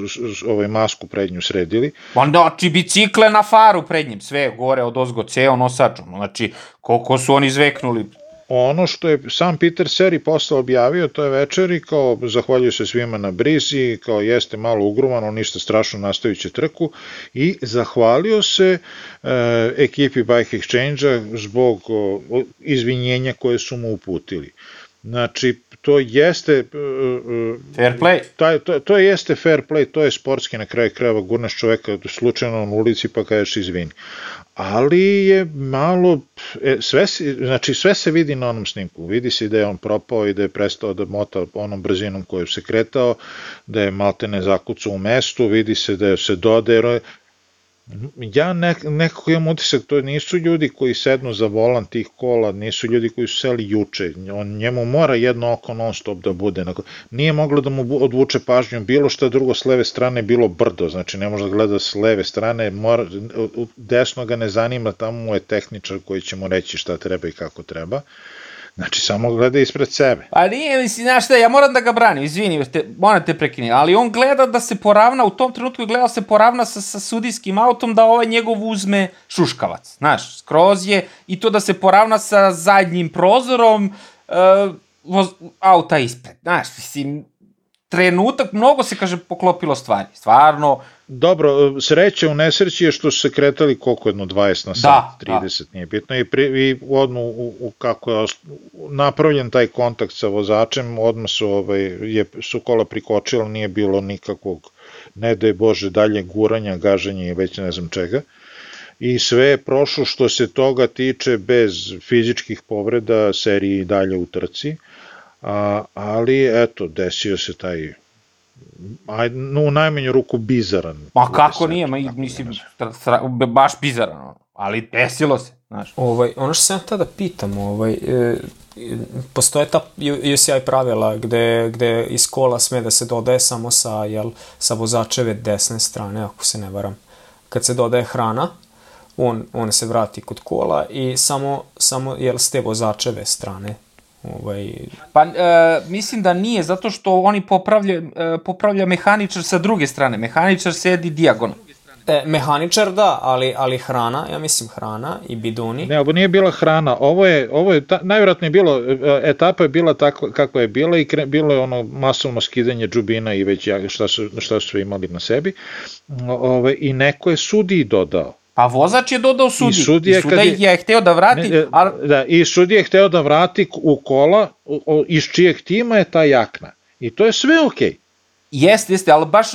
ovaj masku prednju sredili. Pa znači bicikle na faru prednjim, sve gore od ozgo, ceo nosač, znači koliko su oni zveknuli, ono što je sam Peter Seri posle objavio, to je večeri, kao zahvaljuju se svima na brizi, kao jeste malo ugrumano, ništa strašno, nastavit će trku i zahvalio se e, ekipi Bike Exchange-a zbog o, izvinjenja koje su mu uputili. Znači, to jeste... Uh, fair play. Taj, to, to jeste fair play, to je sportski na kraju krajeva, gurneš čoveka slučajno na ulici pa kažeš izvini ali je malo, e, sve, znači sve se vidi na onom snimku, vidi se da je on propao i da je prestao da mota onom brzinom koju se kretao, da je maltene zakucao u mestu, vidi se da je se dodaje, ja nek, nekako imam utisak, to nisu ljudi koji sednu za volan tih kola, nisu ljudi koji su seli juče, on njemu mora jedno oko non stop da bude, nije moglo da mu odvuče pažnju bilo šta drugo s leve strane bilo brdo, znači ne može da gleda s leve strane, mora, desno ga ne zanima, tamo mu je tehničar koji će mu reći šta treba i kako treba, Znači, samo gleda ispred sebe. Pa nije, mislim, znaš šta, ja moram da ga branim, izvini, te, moram te prekinuti, ali on gleda da se poravna, u tom trenutku je gledao da se poravna sa, sa sudijskim autom, da ovaj njegov uzme šuškavac, znaš, skroz je, i to da se poravna sa zadnjim prozorom uh, voz, auta ispred, znaš, mislim, trenutak, mnogo se, kaže, poklopilo stvari, stvarno, Dobro, sreća u nesreći je što su se kretali koliko jedno 20 na sat, da, 30 da. nije bitno i, pri, i odmah u, u, kako je napravljen taj kontakt sa vozačem, odmah su, ovaj, je, su kola prikočila, nije bilo nikakvog, ne da je Bože, dalje guranja, gaženja i već ne znam čega. I sve je prošlo što se toga tiče bez fizičkih povreda, seriji dalje u trci, a, ali eto, desio se taj aj, no, u najmanju ruku bizaran. Ma kako nije, ma, mislim, stra, baš bizaran, ali desilo se, znaš. Ovaj, ono što sam ja tada pitam, ovaj, e, postoje ta UCI pravila gde, gde iz kola sme da se dodaje samo sa, jel, sa vozačeve desne strane, ako se ne varam. Kad se dodaje hrana, on, on se vrati kod kola i samo, samo jel, s te vozačeve strane Ovaj... Pa e, mislim da nije, zato što oni popravlja, e, popravlja mehaničar sa druge strane. Mehaničar sedi dijagonal. E, mehaničar da, ali, ali hrana, ja mislim hrana i bidoni. Ne, ovo nije bila hrana, ovo je, ovo je ta, najvjerojatnije bilo, e, etapa je bila tako kako je bila i kre, bilo je ono masovno skidanje džubina i već šta su, šta su imali na sebi. Ove, I neko je sudi dodao. Pa vozač je dodao sudi. I, sudija, I suda je, je hteo da vrati. Ne, ali... Da, I sudija je hteo da vrati u kola u, iz čijeg tima je ta jakna. I to je sve okej. Okay. Jeste, jeste, ali baš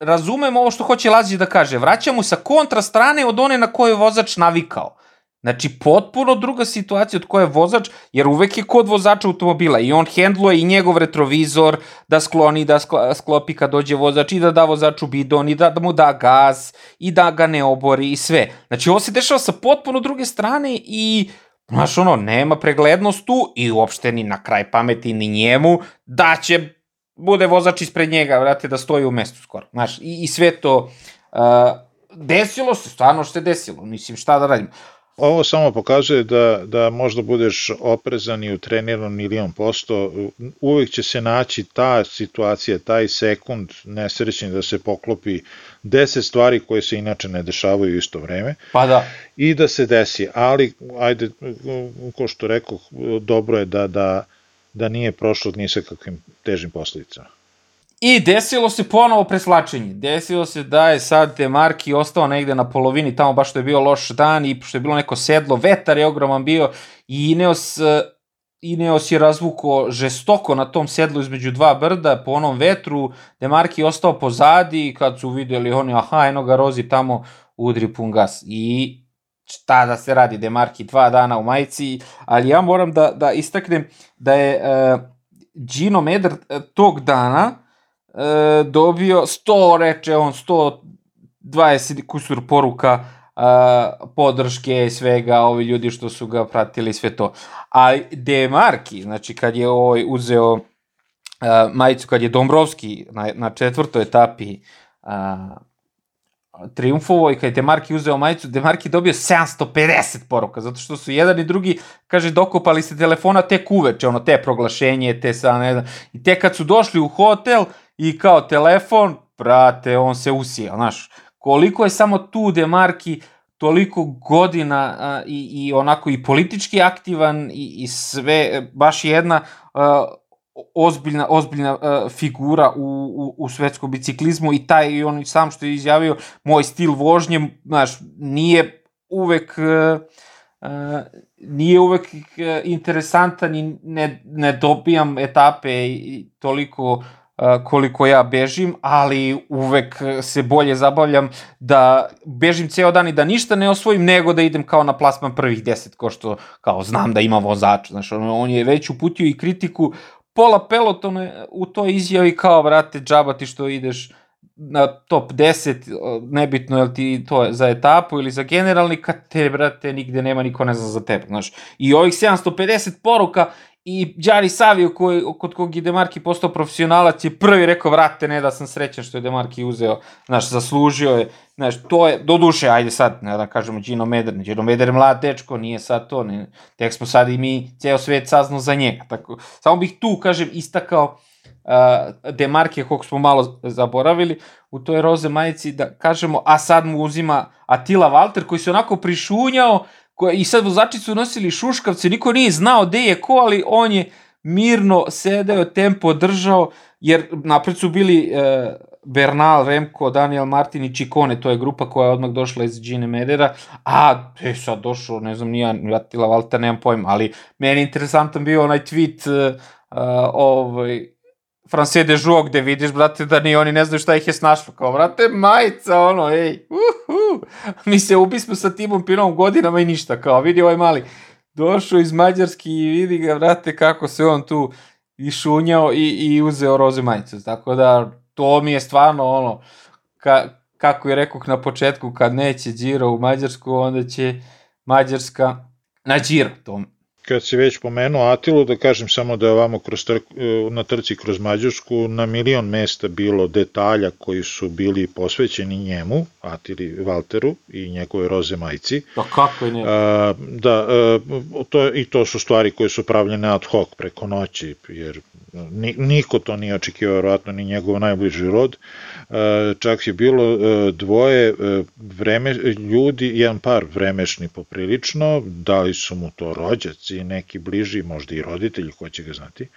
razumem ovo što hoće Lazić da kaže. Vraćamo sa kontra strane od one na koje je vozač navikao. Znači, potpuno druga situacija od koje je vozač, jer uvek je kod vozača automobila i on hendluje i njegov retrovizor da skloni, da sklopi kad dođe vozač i da da vozaču bidon i da, da mu da gaz i da ga ne obori i sve. Znači, ovo se dešava sa potpuno druge strane i Znaš, ono, nema preglednost tu i uopšte ni na kraj pameti ni njemu da će bude vozač ispred njega, vrate, da stoji u mestu skoro. Znaš, i, i sve to uh, desilo se, stvarno što se desilo, mislim, šta da radim. Ovo samo pokazuje da, da možda budeš oprezan i utreniran milion posto, uvek će se naći ta situacija, taj sekund nesrećni da se poklopi deset stvari koje se inače ne dešavaju u isto vreme. Pa da. I da se desi, ali ajde, ko što rekao, dobro je da, da, da nije prošlo ni sa kakvim težim posledicama. I desilo se ponovo preslačenje. Desilo se da je sad Demarki ostao negde na polovini, tamo baš što je bio loš dan i što je bilo neko sedlo, vetar je ogroman bio i Ineos, Ineos je razvuko žestoko na tom sedlu između dva brda po onom vetru. Demarki je ostao pozadi i kad su videli oni, aha, eno ga Rozi tamo udri pun gas. I šta da se radi, Demarki dva dana u majici, ali ja moram da, da istaknem da je uh, Gino Meder tog dana e, dobio 100, reče on, 120 kusur poruka e, podrške svega, ovi ljudi što su ga pratili, sve to. A Demarki, znači kad je ovaj uzeo e, majicu, kad je Dombrovski na, na četvrtoj etapi a, triumfovo i kad je Demarki uzeo majicu, Demarki dobio 750 poruka, zato što su jedan i drugi, kaže, dokopali se telefona tek uveče, ono, te proglašenje, te sa, ne znam, i te kad su došli u hotel, i kao telefon, brate, on se usija, znaš, koliko je samo tu Demarki toliko godina a, i, i onako i politički aktivan i, i sve, baš jedna a, ozbiljna, ozbiljna a, figura u, u, u svetskom biciklizmu i taj i on sam što je izjavio, moj stil vožnje, znaš, nije uvek uh, uh, nije uvek interesantan i ne, ne dobijam etape i toliko koliko ja bežim, ali uvek se bolje zabavljam da bežim ceo dan i da ništa ne osvojim, nego da idem kao na plasman prvih deset, ko što kao znam da ima vozač. Znaš, on, on je već uputio i kritiku pola pelotona u toj izjavi kao, brate, džaba ti što ideš na top 10, nebitno je li ti to za etapu ili za generalni, kad te, brate, nigde nema niko ne zna za tebe, znaš. I ovih 750 poruka I Đari Savio, koji, kod kog je Demarki postao profesionalac, je prvi rekao, vrate, ne da sam srećan što je Demarki uzeo, znaš, zaslužio je, znaš, to je, do duše, ajde sad, ne da kažemo Gino Meder, Gino Meder je mlad dečko, nije sad to, ne, tek smo sad i mi, ceo svet saznao za njega, tako, samo bih tu, kažem, istakao uh, Demarke, kog smo malo zaboravili, u toj roze majici, da kažemo, a sad mu uzima Atila Walter, koji se onako prišunjao, koja, i sad vozači su nosili šuškavce, niko nije znao gde je ko, ali on je mirno sedeo, tempo držao, jer napred su bili e, Bernal, Remko, Daniel Martin i Čikone, to je grupa koja je odmah došla iz Gine Medera, a e, sad došao, ne znam, nija Atila Valta, nemam pojma, ali meni interesantan bio onaj tweet uh, ovaj, France de Joux gde vidiš, brate, da ni oni ne znaju šta ih je snašlo. Kao, brate, majica, ono, ej, uhu. Mi se ubismo sa Timom Pinom godinama i ništa, kao, vidi ovaj mali. Došao iz Mađarski i vidi ga, brate, kako se on tu išunjao i, i uzeo roze majicu. Tako da, to mi je stvarno, ono, ka, kako je rekao na početku, kad neće Giro u Mađarsku, onda će Mađarska na Giro. To kad si već pomenuo Atilu, da kažem samo da je ovamo kroz trk, na trci kroz Mađarsku na milion mesta bilo detalja koji su bili posvećeni njemu, Atili Valteru i njegove roze majci. Pa kako je ne? A, da, a, to, i to su stvari koje su pravljene ad hoc preko noći, jer niko to nije očekivao, verovatno ni njegov najbliži rod. Čak je bilo dvoje vreme, ljudi, jedan par vremešni poprilično, dali su mu to rođaci, neki bliži, možda i roditelji, ko će ga znati,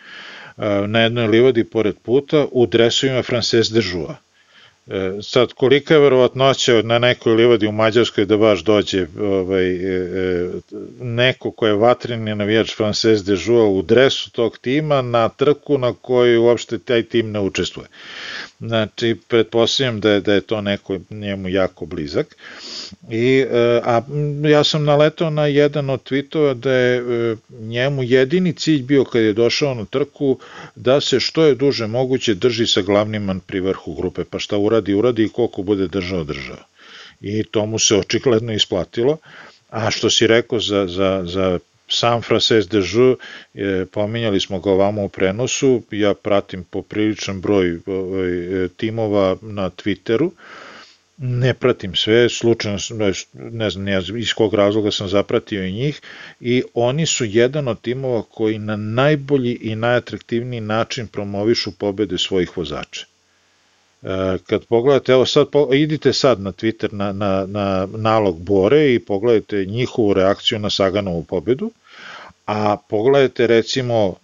na jednoj livadi pored puta u dresovima Frances de Joux E, sad, kolika je verovatnoća na nekoj livadi u Mađarskoj da baš dođe ovaj, e, e, neko ko je vatreni navijač Frances de Joux u dresu tog tima na trku na kojoj uopšte taj tim ne učestvuje. Znači, pretpostavljam da je, da je to neko njemu jako blizak. I, e, a ja sam naletao na jedan od tweetova da je e, njemu jedini cilj bio kad je došao na trku da se što je duže moguće drži sa glavnim pri vrhu grupe, pa šta uradi, uradi i koliko bude držao, držao. I to mu se očigledno isplatilo. A što si rekao za, za, za sam Frances de Jeu, pominjali smo ga ovamo u prenosu, ja pratim popriličan broj ovaj, timova na Twitteru, ne pratim sve, slučajno, ne znam iz kog razloga sam zapratio i njih i oni su jedan od timova koji na najbolji i najatraktivniji način promovišu pobede svojih vozača. E, kad pogledate, evo sad, idite sad na Twitter na, na, na nalog Bore i pogledajte njihovu reakciju na Saganovu pobedu, a pogledajte recimo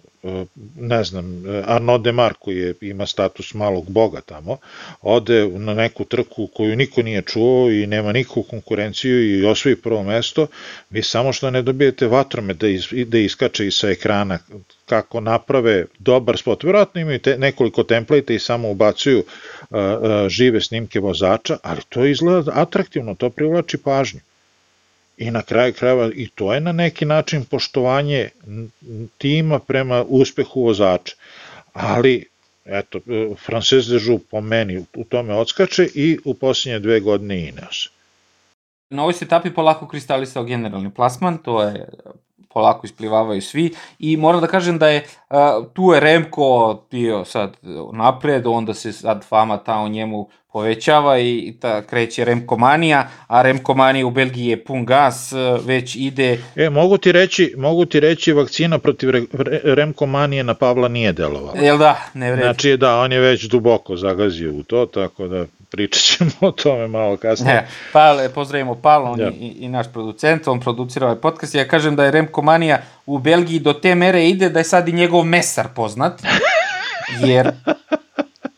ne znam, Arnaud Demar koji je, ima status malog boga tamo, ode na neku trku koju niko nije čuo i nema nikakvu konkurenciju i osvoji prvo mesto, vi samo što ne dobijete vatrome da, iz, da iskače sa ekrana kako naprave dobar spot. Vjerojatno imaju te, nekoliko template i samo ubacuju uh, uh, žive snimke vozača, ali to izgleda atraktivno, to privlači pažnju. I na kraju krajeva i to je na neki način poštovanje tima prema uspehu vozača. Ali, eto, Frances de Joux po meni u tome odskače i u posljednje dve godine Ineos. Na ovoj se etapi polako kristalisao generalni plasman, to je polako isplivavaju svi i moram da kažem da je tu je Remko bio sad napred, onda se sad fama ta o njemu povećava i ta kreće Remkomanija, a Remkomanija u Belgiji je pun gas, već ide... E, mogu ti reći, mogu ti reći vakcina protiv Remkomanije na Pavla nije delovala. Jel da, ne vredi. Znači da, on je već duboko zagazio u to, tako da pričat ćemo o tome malo kasnije. Ne, Pavle, pozdravimo Pavla, on ja. i, i naš producent, on producira ovaj podcast. Ja kažem da je Remkomanija u Belgiji do te mere ide da je sad i njegov mesar poznat, jer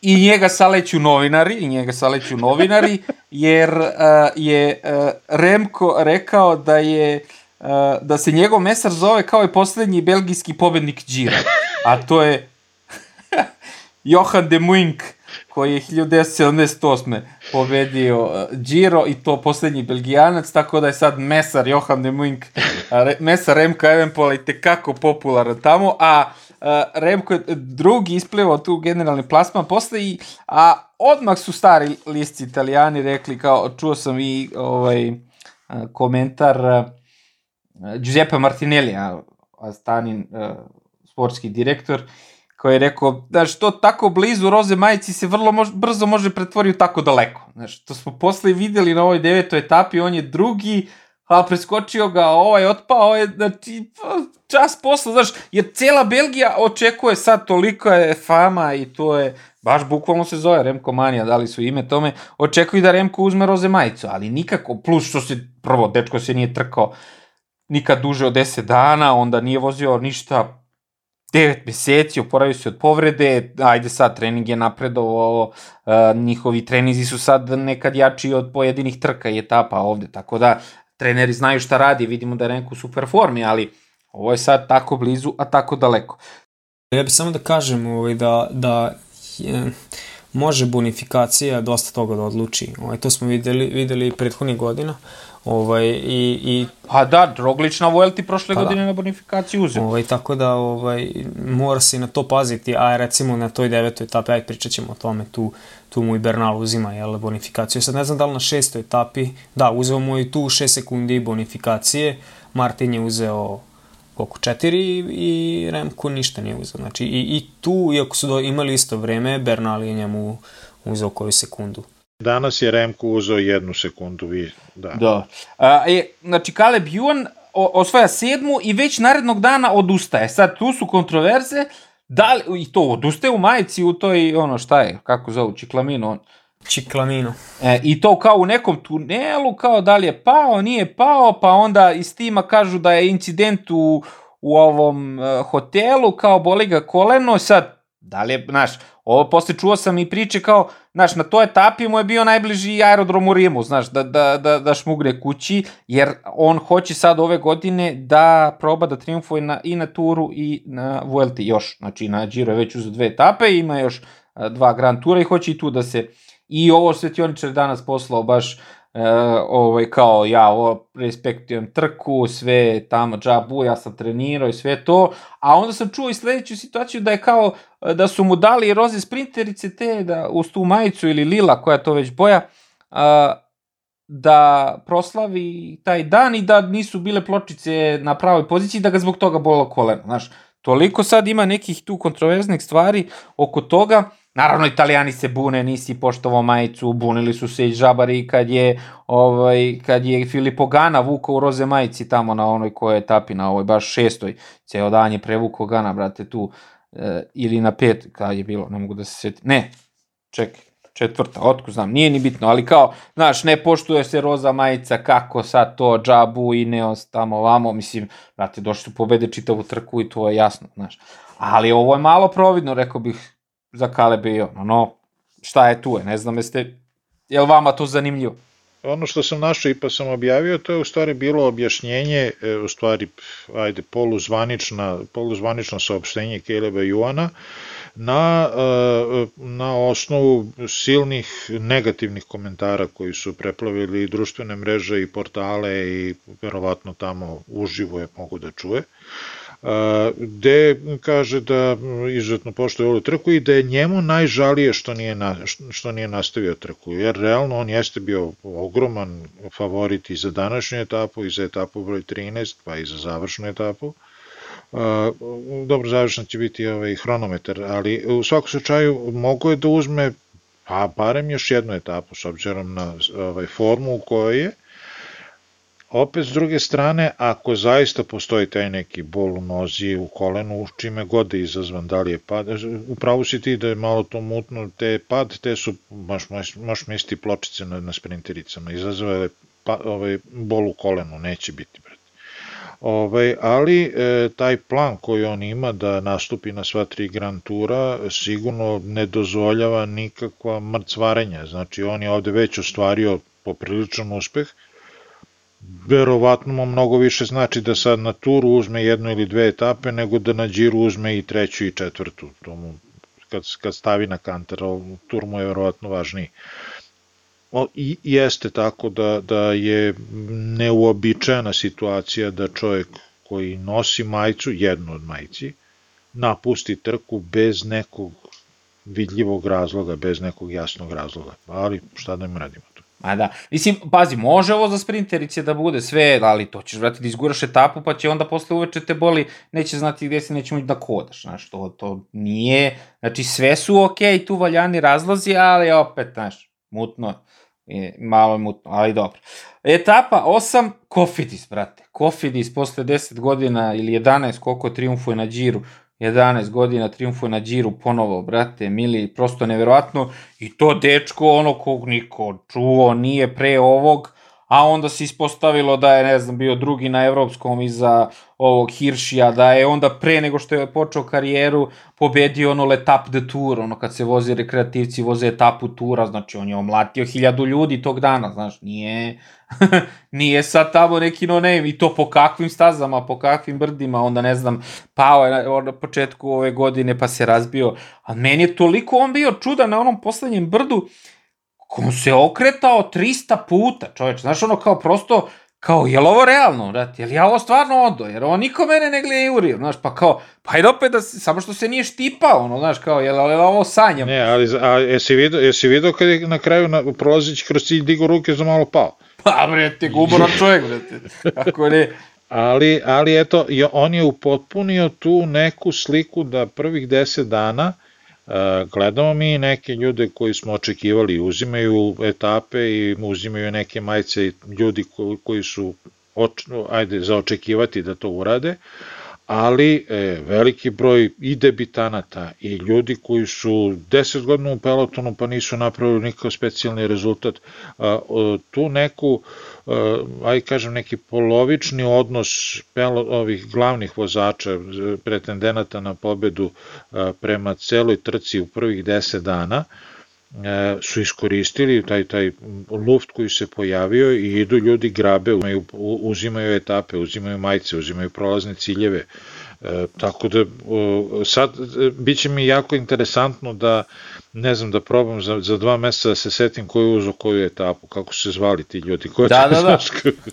i njega saleću novinari, i njega saleću novinari, jer uh, je uh, Remko rekao da je uh, da se njegov mesar zove kao i poslednji belgijski pobednik Džira, a to je Johan de Muink, koji je 1978. pobedio Giro i to poslednji belgijanac, tako da je sad mesar Johan de Muink, mesar Remka Evenpola i tekako popularan tamo, a uh, Uh, Remko je drugi isplivao tu generalni plasman posle i a odmah su stari listi italijani rekli kao čuo sam i ovaj komentar uh, Giuseppe Martinelli a, Stanin uh, sportski direktor koji je rekao, da što tako blizu Roze Majici se vrlo mož, brzo može pretvoriti tako daleko. Znaš, to smo posle videli na ovoj devetoj etapi, on je drugi, a preskočio ga, ovaj otpao je, znači, čas posla, znaš, jer cela Belgija očekuje sad, toliko je fama i to je, baš bukvalno se zove Remko Manija, dali su ime tome, očekuju da Remko uzme roze majicu, ali nikako, plus što se, prvo, dečko se nije trkao nikad duže od 10 dana, onda nije vozio ništa 9 meseci, oporavio se od povrede, ajde sad, trening je napredovao, uh, njihovi trenizi su sad nekad jači od pojedinih trka i etapa ovde, tako da treneri znaju šta radi, vidimo da je Renko super formi, ali ovo je sad tako blizu, a tako daleko. Ja bih samo da kažem ovaj, da, da je, može bonifikacija dosta toga da odluči. Ovaj, to smo videli, videli prethodnih godina. Ovaj, i, i... A da, Droglić na Vuelti prošle pa godine da. na bonifikaciju uzeo. Ovaj, tako da ovaj, mora se na to paziti, a recimo na toj devetoj etapi, aj pričat ćemo o tome, tu, tu mu i Bernal uzima jel, bonifikaciju. Sad ne znam da li na šestoj etapi, da, uzeo mu i tu 6 sekundi bonifikacije, Martin je uzeo oko četiri i Remko ništa nije uzao. Znači, i, i tu, iako su do, imali isto vreme, Bernal je njemu uzao koju sekundu. Danas je Remko uzao jednu sekundu. Vi, da. Da. A, e, znači, Caleb Ewan osvaja sedmu i već narednog dana odustaje. Sad, tu su kontroverze, da li, i to odustaje u majici u toj, ono šta je, kako zovu, Čiklamino, on, Čiklamino. E, I to kao u nekom tunelu, kao da li je pao, nije pao, pa onda iz tima kažu da je incident u, u ovom uh, hotelu, kao boli ga koleno, sad, da li je, znaš, ovo posle čuo sam i priče kao, znaš, na toj etapi mu je bio najbliži aerodrom u Rimu, znaš, da, da, da, da šmugne kući, jer on hoće sad ove godine da proba da triumfuje na, i na Turu i na Vuelti još, znači na Giro je već uz dve etape, ima još dva Grand Tura i hoće i tu da se I ovo svetioničar danas poslao baš e, ovaj, kao ja ovo respektujem trku, sve tamo džabu, ja sam trenirao i sve to, a onda sam čuo i sledeću situaciju da je kao da su mu dali roze sprinterice te da uz tu majicu ili lila koja to već boja, a, da proslavi taj dan i da nisu bile pločice na pravoj poziciji da ga zbog toga bolilo koleno, znaš. Toliko sad ima nekih tu kontroverznih stvari oko toga, Naravno, italijani se bune, nisi poštovao majicu, bunili su se i žabari kad je, ovaj, kad je Filipo Gana vukao roze majici tamo na onoj koje etapi, na ovoj baš šestoj. Ceo dan je prevukao Gana, brate, tu. E, ili na pet, kad je bilo, ne mogu da se seti. Ne, čekaj, četvrta, otko znam, nije ni bitno, ali kao, znaš, ne poštuje se roza majica, kako sad to, džabu i ne tamo vamo, mislim, brate, došli su pobede čitavu trku i to je jasno, znaš. Ali ovo je malo providno, rekao bih, za Kalebe i ono, no, šta je tu je, ne znam jeste, je li vama to zanimljivo? Ono što sam našao i pa sam objavio, to je u stvari bilo objašnjenje, e, u stvari, ajde, poluzvanična, poluzvanično saopštenje Keleba Juana, na, e, na osnovu silnih negativnih komentara koji su preplavili društvene mreže i portale i verovatno tamo uživo je mogu da čuje. Uh, gde kaže da izuzetno poštuje ovu trku i da je njemu najžalije što nije, na, što nije nastavio trku, jer realno on jeste bio ogroman favorit i za današnju etapu i za etapu broj 13, pa i za završnu etapu. Dobro, završna će biti ovaj hronometar, ali u svakom slučaju mogo je da uzme pa barem još jednu etapu s obzirom na ovaj formu u kojoj je Opet, s druge strane, ako zaista postoji taj neki bol u nozi, u kolenu, čime god je izazvan, da li je pad, upravo si ti da je malo to mutno, te pad, te su, baš, baš misliti pločice na, na sprintericama, izazvale pa, ovaj, bol u kolenu, neće biti, brate. Ovaj, ali e, taj plan koji on ima da nastupi na sva tri Grand Tura sigurno ne dozvoljava nikakva mrcvarenja, znači on je ovde već ostvario popriličan uspeh, verovatno mu mnogo više znači da sad na turu uzme jednu ili dve etape, nego da na džiru uzme i treću i četvrtu. To mu, kad, kad stavi na kanter, tur mu je verovatno važniji. O, I jeste tako da, da je neuobičajena situacija da čovjek koji nosi majicu, jednu od majici, napusti trku bez nekog vidljivog razloga, bez nekog jasnog razloga. Ali šta da im radimo? Ma da, mislim, pazi, može ovo za sprinterice da bude sve, ali to ćeš, vrati, da izguraš etapu, pa će onda posle uveče te boli, neće znati gde se neće moći da kodaš, znaš, to, to nije, znači sve su okej, okay, tu valjani razlozi, ali opet, znaš, mutno, je, malo je mutno, ali dobro. Etapa 8, Kofidis, brate, Kofidis posle 10 godina ili 11, koliko triumfuje na džiru, 11 godina triumfuje na džiru ponovo, brate, mili, prosto neverovatno. I to dečko, ono kog niko čuo, nije pre ovog, a onda se ispostavilo da je, ne znam, bio drugi na evropskom iza ovog Hiršija, da je onda pre nego što je počeo karijeru pobedio ono Letap de Tour, ono kad se voze rekreativci, voze etapu tura, znači on je omlatio hiljadu ljudi tog dana, znaš, nije, nije sad tamo neki no name i to po kakvim stazama, po kakvim brdima, onda ne znam, pao je na početku ove godine pa se razbio, a meni je toliko on bio čudan na onom poslednjem brdu, on se okretao 300 puta, čoveč, znaš ono kao prosto, kao, je li ovo realno, brate, je li ja ovo stvarno odo, jer ovo niko mene ne gleda jurio, znaš, pa kao, pa ajde opet da, samo što se nije štipao, ono, znaš, kao, je li ovo sanjam? Ne, ali, a jesi vidio, jesi vidio kad je na kraju na, prolazić kroz cilj digo ruke za malo pao? Pa, brate, guboran čovjek, brate, ako ne, ali, ali eto, on je upotpunio tu neku sliku da prvih deset dana gledamo mi neke ljude koji smo očekivali, uzimaju etape i uzimaju neke majice ljudi koji, su oč, ajde, za očekivati da to urade, ali e, veliki broj i debitanata i ljudi koji su 10 godina u pelotonu pa nisu napravili nikakav specijalni rezultat, a, tu neku, a, aj kažem, neki polovični odnos ovih glavnih vozača, pretendenata na pobedu a, prema celoj trci u prvih 10 dana, su iskoristili taj taj luft koji se pojavio i idu ljudi grabe, uzimaju, uzimaju etape, uzimaju majice, uzimaju prolazne ciljeve. E, tako da sad e, bit će mi jako interesantno da ne znam da probam za, za dva meseca da se setim koju uzo koju etapu, kako su se zvali ti ljudi. Ko da, da, da.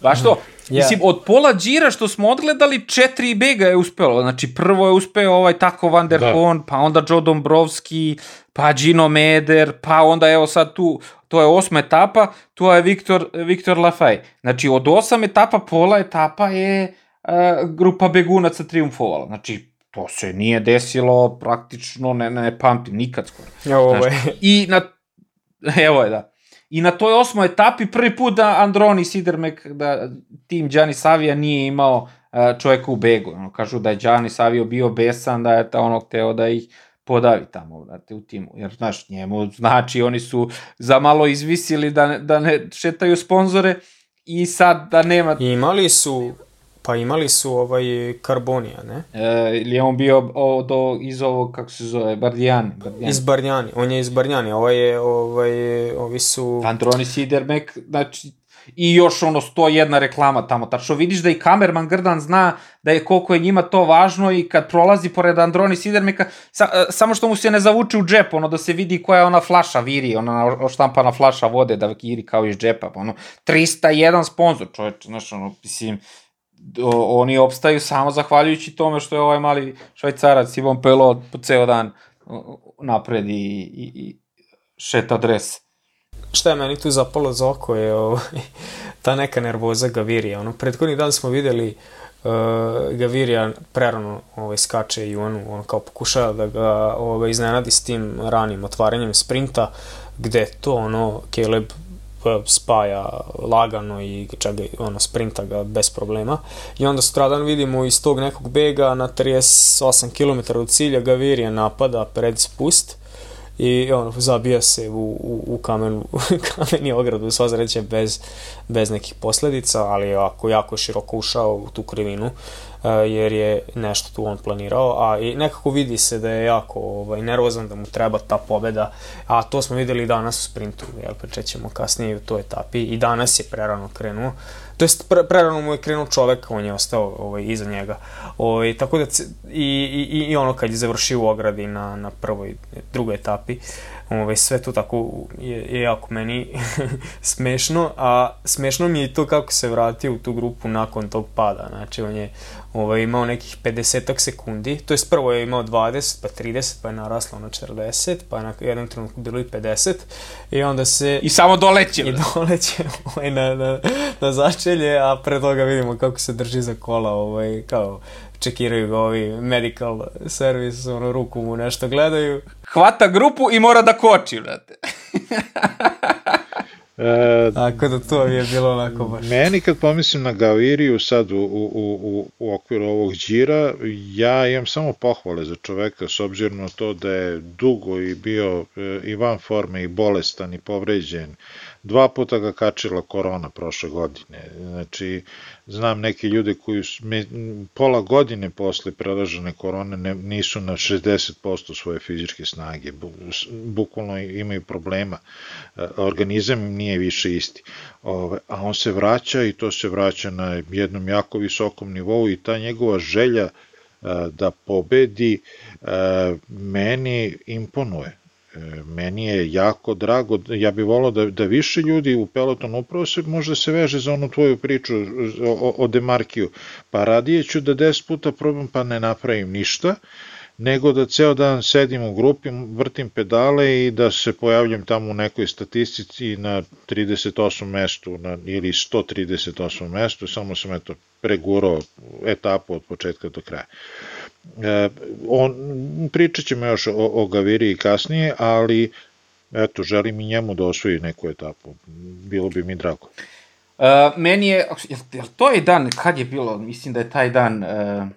Baš to. Yeah. Mislim, od pola džira što smo odgledali, četiri bega je uspelo. Znači, prvo je uspeo ovaj tako Van der da. Pa onda Joe Dombrovski, pa Gino Meder, pa onda evo sad tu, to je osma etapa, tu je Viktor, Viktor Lafay. Znači, od osam etapa, pola etapa je uh, grupa begunaca triumfovala. Znači, to se nije desilo praktično, ne, ne pamtim, nikad skoro. Ovo je. I na, evo je, da. I na toj osmoj etapi prvi put da Androni Sidermek, da tim Gianni Savija nije imao uh, čoveka u begu. Ono, kažu da je Gianni Savio bio besan, da je ta ono hteo da ih podavi tamo, brate, u timu. Jer, znaš, njemu, znači, oni su za malo izvisili da ne, da ne šetaju sponzore i sad da nema... Imali su, pa imali su ovaj Karbonija, ne? E, ili je on bio o, do, iz ovog, kako se zove, Bardijani. Bardijani. Iz Barnjani, on je iz Barnjani, ovaj je, ovaj, ovi su... Androni Sidermek, znači, i još ono 101 reklama tamo. Tačno vidiš da i kamerman Grdan zna da je koliko je njima to važno i kad prolazi pored Androni Sidermeka, sa, e, samo što mu se ne zavuče u džep, ono da se vidi koja je ona flaša viri, ona oštampana flaša vode da viri kao iz džepa. Ono, 301 sponsor, čoveč, znaš, ono, mislim, oni opstaju samo zahvaljujući tome što je ovaj mali švajcarac Ivan Pelot po ceo dan napred i, i, i šeta dres šta je meni tu zapalo za oko je ovaj, ta neka nervoza Gavirija. Ono, prethodni dan smo videli uh, Gavirija prerano ovaj, skače i on on kao pokušava da ga ovaj, iznenadi s tim ranim otvaranjem sprinta, gde to ono Caleb spaja lagano i čega, ono, sprinta ga bez problema. I onda sutradan vidimo iz tog nekog bega na 38 km od cilja Gavirija napada pred spust i ono, zabija se u, u, u kamenu, kameni ogradu, sva zreće bez, bez nekih posledica, ali je jako, široko ušao u tu krivinu, jer je nešto tu on planirao, a i nekako vidi se da je jako ovaj, nervozan, da mu treba ta pobeda, a to smo videli danas u sprintu, jel, pričat ćemo kasnije u toj etapi, i danas je prerano krenuo, to jest pre, prerano mu je krenuo čovek, on je ostao ovaj, iza njega. Ovaj, tako da, i, i, i ono kad je završio u ogradi na, na prvoj, drugoj etapi, ovaj, sve to tako je, je jako meni smešno, a smešno mi je i to kako se vratio u tu grupu nakon tog pada, znači on je ovaj, imao nekih 50 sekundi, to jest prvo je imao 20, pa 30, pa je naraslo na 40, pa je na jednom trenutku bilo i 50 i onda se... I samo doleće. I doleće ovaj, na, na, na začelje, a pre toga vidimo kako se drži za kola, ovaj, kao čekiraju ga ovi medical service, ono, ruku mu nešto gledaju. Hvata grupu i mora da koči, brate. E, Tako da to je bilo onako baš. Meni kad pomislim na Gaviriju sad u, u, u, u okviru ovog džira, ja imam samo pohvale za čoveka s obzirom na to da je dugo i bio e, i van forme i bolestan i povređen. Dva puta ga kačila korona prošle godine. Znači, znam neke ljude koji me, pola godine posle prelažene korone ne, nisu na 60% svoje fizičke snage, bukvalno imaju problema, e, organizam nije više isti, Ove, a on se vraća i to se vraća na jednom jako visokom nivou i ta njegova želja e, da pobedi e, meni imponuje meni je jako drago, ja bih volao da, da više ljudi u pelotonu, upravo se možda se veže za onu tvoju priču o, o Demarkiju, pa radije ću da 10 puta probam pa ne napravim ništa, nego da ceo dan sedim u grupi, vrtim pedale i da se pojavljam tamo u nekoj statistici na 38. mestu na, ili 138. mestu, samo sam eto pregurao etapu od početka do kraja. E, on, pričat ćemo još o, o Gaviriji kasnije, ali eto, želim i njemu da osvoji neku etapu. Bilo bi mi drago. Uh, meni je, jel, jel to je dan, kad je bilo, mislim da je taj dan uh,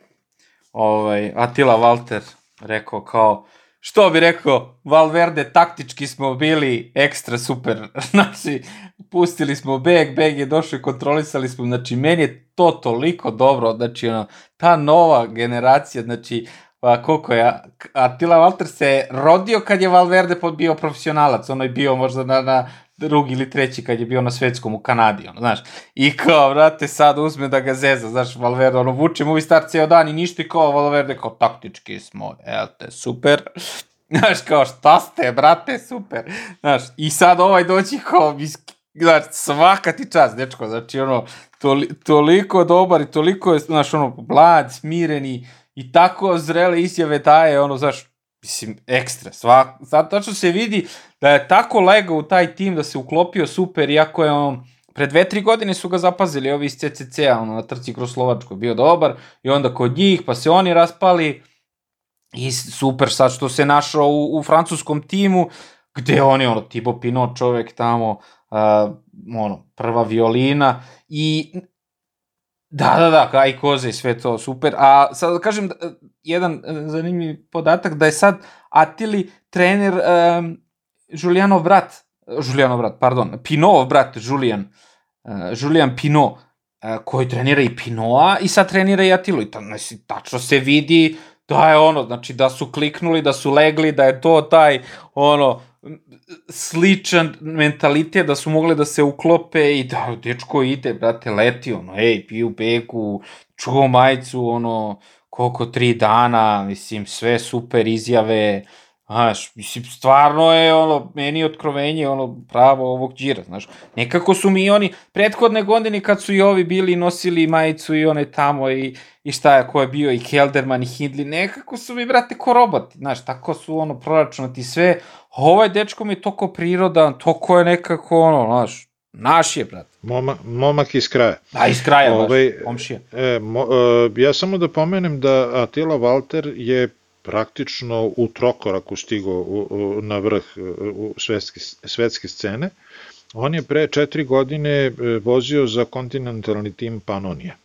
ovaj, Atila Walter rekao kao, što bi rekao, Valverde, taktički smo bili ekstra super, znači, pustili smo beg, beg je došao i kontrolisali smo, znači, meni je to toliko dobro, znači, ono, ta nova generacija, znači, pa koliko je, Attila Walter se rodio kad je Valverde bio profesionalac, ono je bio možda na, na drugi ili treći kad je bio na svetskom u Kanadi, ono, znaš. I kao, vrate, sad uzme da ga zeza, znaš, Valverde, ono, vuče mu star ceo dan i ništa i kao Valverde, kao, taktički smo, jel te, super. Znaš, kao, šta ste, brate, super. Znaš, i sad ovaj doći kao, znaš, svaka ti čast, dečko, znači, ono, toli, toliko dobar i toliko je, znaš, ono, mlad, smireni i tako zrele izjave daje, ono, znaš, mislim, ekstra, svak, sad tačno se vidi da je tako legao u taj tim, da se uklopio super, iako je on, pre dve, tri godine su ga zapazili ovi iz CCC-a, ono, na trci kroz Slovačko, bio dobar, i onda kod njih, pa se oni raspali, i super sad što se našao u, u francuskom timu, gde on je, ono, Tibo Pino čovek tamo, uh, ono, prva violina, i Da, da, da, kaj koze i sve to, super. A sad da kažem, jedan e, zanimljiv podatak, da je sad Atili trener um, Julianov brat, Julianov brat, pardon, Pinov brat, Julian, uh, Julian Pino, uh, koji trenira i Pinoa i sad trenira i Atilu. I ta, znači, tačno se vidi da je ono, znači da su kliknuli, da su legli, da je to taj, ono, sličan mentalitet da su mogli da se uklope i da dečko ide, brate, leti, ono, ej, piju beku, čuo majicu, ono, koliko tri dana, mislim, sve super izjave, Znaš, mislim, stvarno je, ono, meni otkrovenje, ono, pravo ovog džira, znaš. Nekako su mi oni, prethodne godine kad su i ovi bili nosili majicu i one tamo i, i šta je, ko je bio i Kelderman i Hindley, nekako su mi, brate, ko roboti, znaš, tako su, ono, proračunati sve. Ovaj dečko mi je toko prirodan, toko je nekako, ono, znaš, Naš je, brat. Moma, momak iz kraja. Da, iz kraja, ovaj, baš, komšija. E, mo, e, ja samo da pomenem da Atila Walter je praktično u trokoraku stigo u, u, na vrh u svetske, svetske scene. On je pre četiri godine e, vozio za kontinentalni tim Panonija.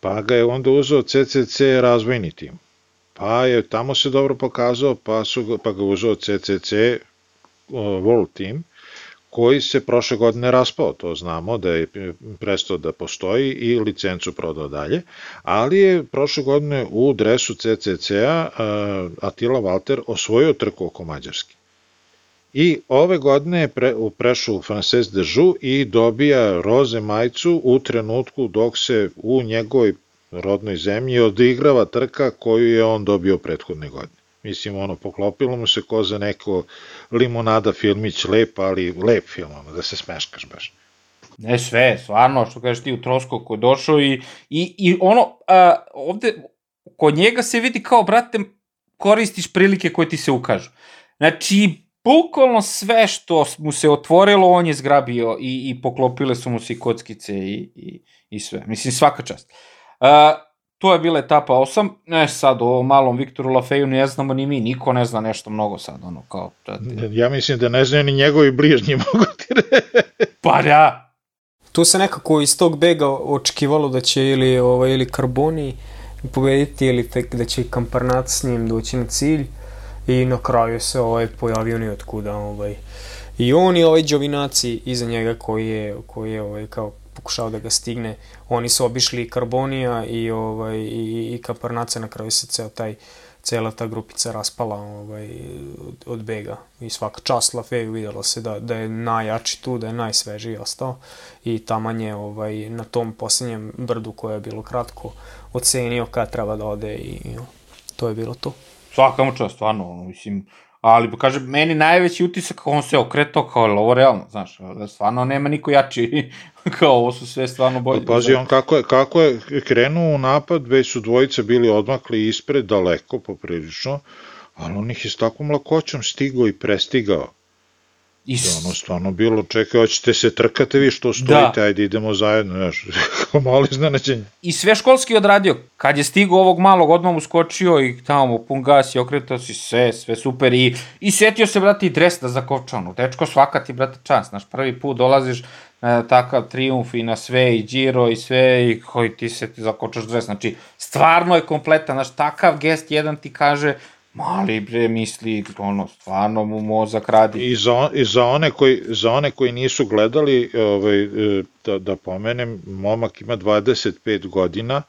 Pa ga je onda uzeo CCC razvojni tim. Pa je tamo se dobro pokazao, pa, su, pa ga uzeo CCC World Team koji se prošle godine raspao, to znamo da je prestao da postoji i licencu prodao dalje, ali je prošle godine u dresu CCC-a Atila Walter osvojio trku oko Mađarske. I ove godine je pre, prešao u Frances Joux i dobija roze majicu u trenutku dok se u njegovoj rodnoj zemlji odigrava trka koju je on dobio prethodne godine. Mislim, ono, poklopilo mu se ko za neko limonada filmić lep, ali lep film, ono, da se smeškaš baš. Ne sve, stvarno, što kažeš ti u Trosko ko došao i, i, i ono, a, ovde, kod njega se vidi kao, brate, koristiš prilike koje ti se ukažu. Znači, bukvalno sve što mu se otvorilo, on je zgrabio i, i poklopile su mu se i kockice i, i, i sve. Mislim, svaka čast. Uh, To je bila etapa 8, ne sad o malom Viktoru Lafeju ne znamo ni mi, niko ne zna nešto mnogo sad, ono kao... Ja mislim da ne znaju ni njegovi bližnji, mogu ti Pa ja! Tu se nekako iz tog bega očekivalo da će ili, ovaj, ili Carboni pobediti ili tek da će Kamparnat s njim doći na cilj i na kraju se ovaj pojavio ni otkuda ovaj. I on i ovaj Đovinaci iza njega koji je, koji je ovaj, kao pokušao da ga stigne. Oni su obišli Karbonija i, ovaj, i, i Kaparnace, na kraju se ceo taj cela ta grupica raspala ovaj, od bega i svaka čast Lafeju videlo se da, da je najjači tu, da je najsvežiji ostao i taman je ovaj, na tom posljednjem brdu koje je bilo kratko ocenio kad treba da ode i, i to je bilo to. Svaka mu čast, stvarno, ono, mislim, ali kaže, meni najveći utisak, on se okretao kao, ovo realno, znaš, stvarno nema niko jači, kao ovo su sve stvarno bolje. Pa, pazi, on kako je, kako je krenuo u napad, već su dvojice bili odmakli ispred, daleko, poprilično, ali on ih je s takvom lakoćom stigao i prestigao. I da, ono stvarno bilo, čekaj, hoćete se trkate vi što stojite, da. ajde idemo zajedno, znaš, malo iznenađenje. I sve školski odradio, kad je stigao ovog malog, odmah mu skočio i tamo pun gas i okretao si sve, sve super. I, i setio se, brati, i dres da zakovčanu, dečko svaka ti, brate, čas, znaš, prvi put dolaziš, e, takav triumf i na sve, i Giro i sve, i koji ti se ti zakočaš dres, znači, stvarno je kompletan, znaš, takav gest jedan ti kaže, Mali bre misli, ono, stvarno mu mozak radi. I za, i za, one, koji, za one koji nisu gledali, ovaj, e, da, da pomenem, momak ima 25 godina,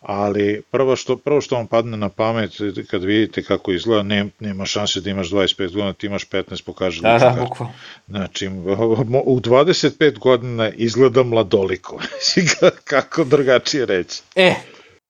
ali prvo što, prvo što vam padne na pamet kad vidite kako izgleda, ne, nema šanse da imaš 25 godina, ti imaš 15, pokaže da, da, bukvalno. Znači, u 25 godina izgleda mladoliko, kako drugačije reći. E,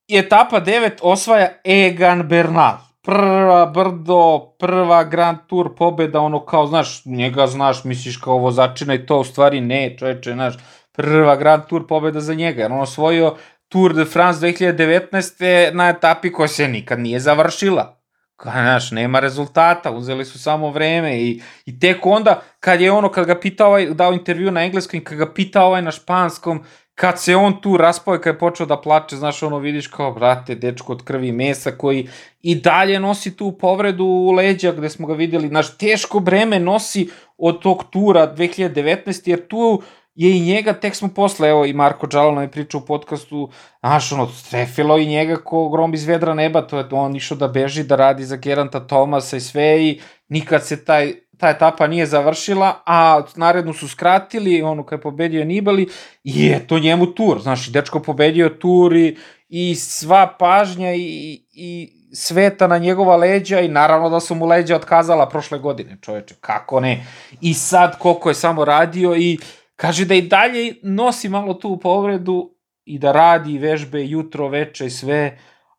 etapa 9 osvaja Egan Bernal prva brdo, prva Grand Tour pobeda, ono kao, znaš, njega znaš, misliš kao vozačina i to u stvari ne, čoveče, znaš, prva Grand Tour pobeda za njega, jer on osvojio Tour de France 2019. na etapi koja se nikad nije završila. Znaš, nema rezultata, uzeli su samo vreme i, i tek onda, kad je ono, kad ga pitao ovaj, dao intervju na engleskom i kad ga pitao ovaj na španskom, kad se on tu raspao i kad je počeo da plače, znaš, ono vidiš kao, brate, dečko od krvi mesa koji i dalje nosi tu povredu u leđa gde smo ga videli, znaš, teško breme nosi od tog tura 2019, jer tu je i njega, tek smo posle, evo i Marko Đalano je pričao u podcastu, znaš, ono, strefilo i njega ko grom iz vedra neba, to je on išao da beži, da radi za Geranta Tomasa i sve i nikad se taj ta etapa nije završila, a narednu su skratili, ono kad je pobedio Nibali, i je to njemu tur, znaš, dečko pobedio tur i, i sva pažnja i, i sveta na njegova leđa i naravno da su mu leđa otkazala prošle godine, čoveče, kako ne. I sad koliko je samo radio i kaže da i dalje nosi malo tu povredu i da radi vežbe jutro, veče i sve,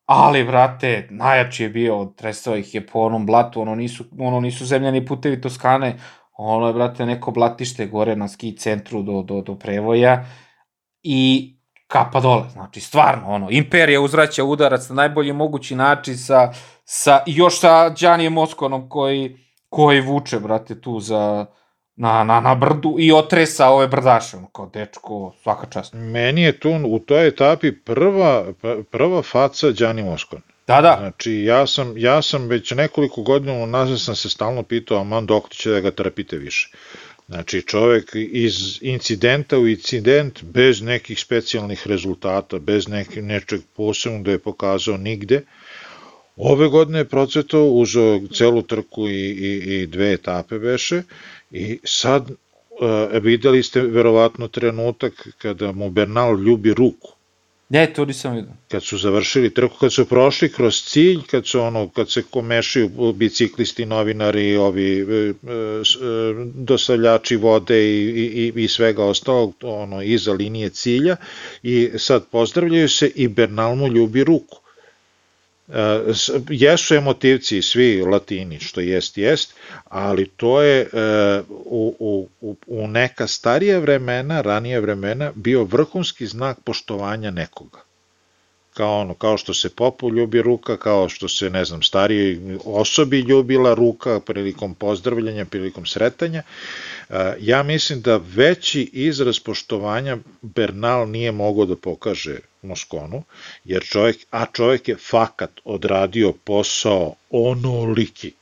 Ali, brate, najjači je bio, tresao ih je po onom blatu, ono nisu, ono nisu zemljani putevi Toskane, ono je, brate, neko blatište gore na ski centru do, do, do prevoja i kapa dole, znači, stvarno, ono, Imperija uzraća udarac na najbolji mogući način sa, sa još sa Đanijem Moskonom koji, koji vuče, brate, tu za, na, na, na brdu i otresa ove brdaše, kao dečko, svaka čast. Meni je tu u toj etapi prva, prva faca Đani Moskon. Da, da. Znači, ja sam, ja sam već nekoliko godina nazad sam se stalno pitao, man, dok će da ga trpite više. Znači, čovek iz incidenta u incident, bez nekih specijalnih rezultata, bez nekih, nečeg posebnog da je pokazao nigde, Ove godine je procvetao, uzeo celu trku i, i, i dve etape veše I sad uh, videli ste verovatno trenutak kada mu Bernal ljubi ruku. Ne, to nisam vidio. Kad su završili trku, kad su prošli kroz cilj, kad su ono, kad se komešaju biciklisti, novinari, ovi e, e, dostavljači vode i, i, i svega ostalog, ono, iza linije cilja i sad pozdravljaju se i Bernal mu ljubi ruku. E, jesu emotivci svi latini, što jest, jest, ali to je e, u, u, u neka starija vremena, ranije vremena, bio vrhunski znak poštovanja nekoga kao ono, kao što se popu ljubi ruka, kao što se, ne znam, stariji osobi ljubila ruka prilikom pozdravljanja, prilikom sretanja. E, ja mislim da veći izraz poštovanja Bernal nije mogao da pokaže Moskonu, jer čovjek, a čovjek je fakat odradio posao onoliki.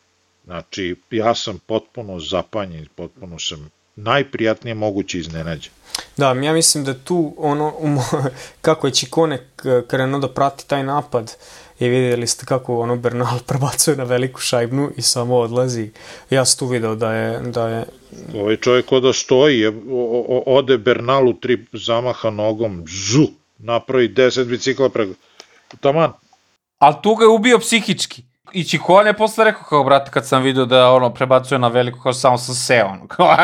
Znači, ja sam potpuno zapanjen, potpuno sam najprijatnije moguće iznenađen. Da, ja mislim da tu ono, um, kako je Čikone krenuo da prati taj napad i vidjeli ste kako ono Bernal prebacuje na veliku šajbnu i samo odlazi. Ja sam tu video da je... Da je... Ovaj čovjek oda stoji, je, ode Bernalu tri zamaha nogom, žu, napravi 10 bicikla preko... Taman. Ali tu ga je ubio psihički. I Čikon je posle rekao kao, brate, kad sam vidio da ono prebacuje na veliko, kao samo sam seo, ono, kao,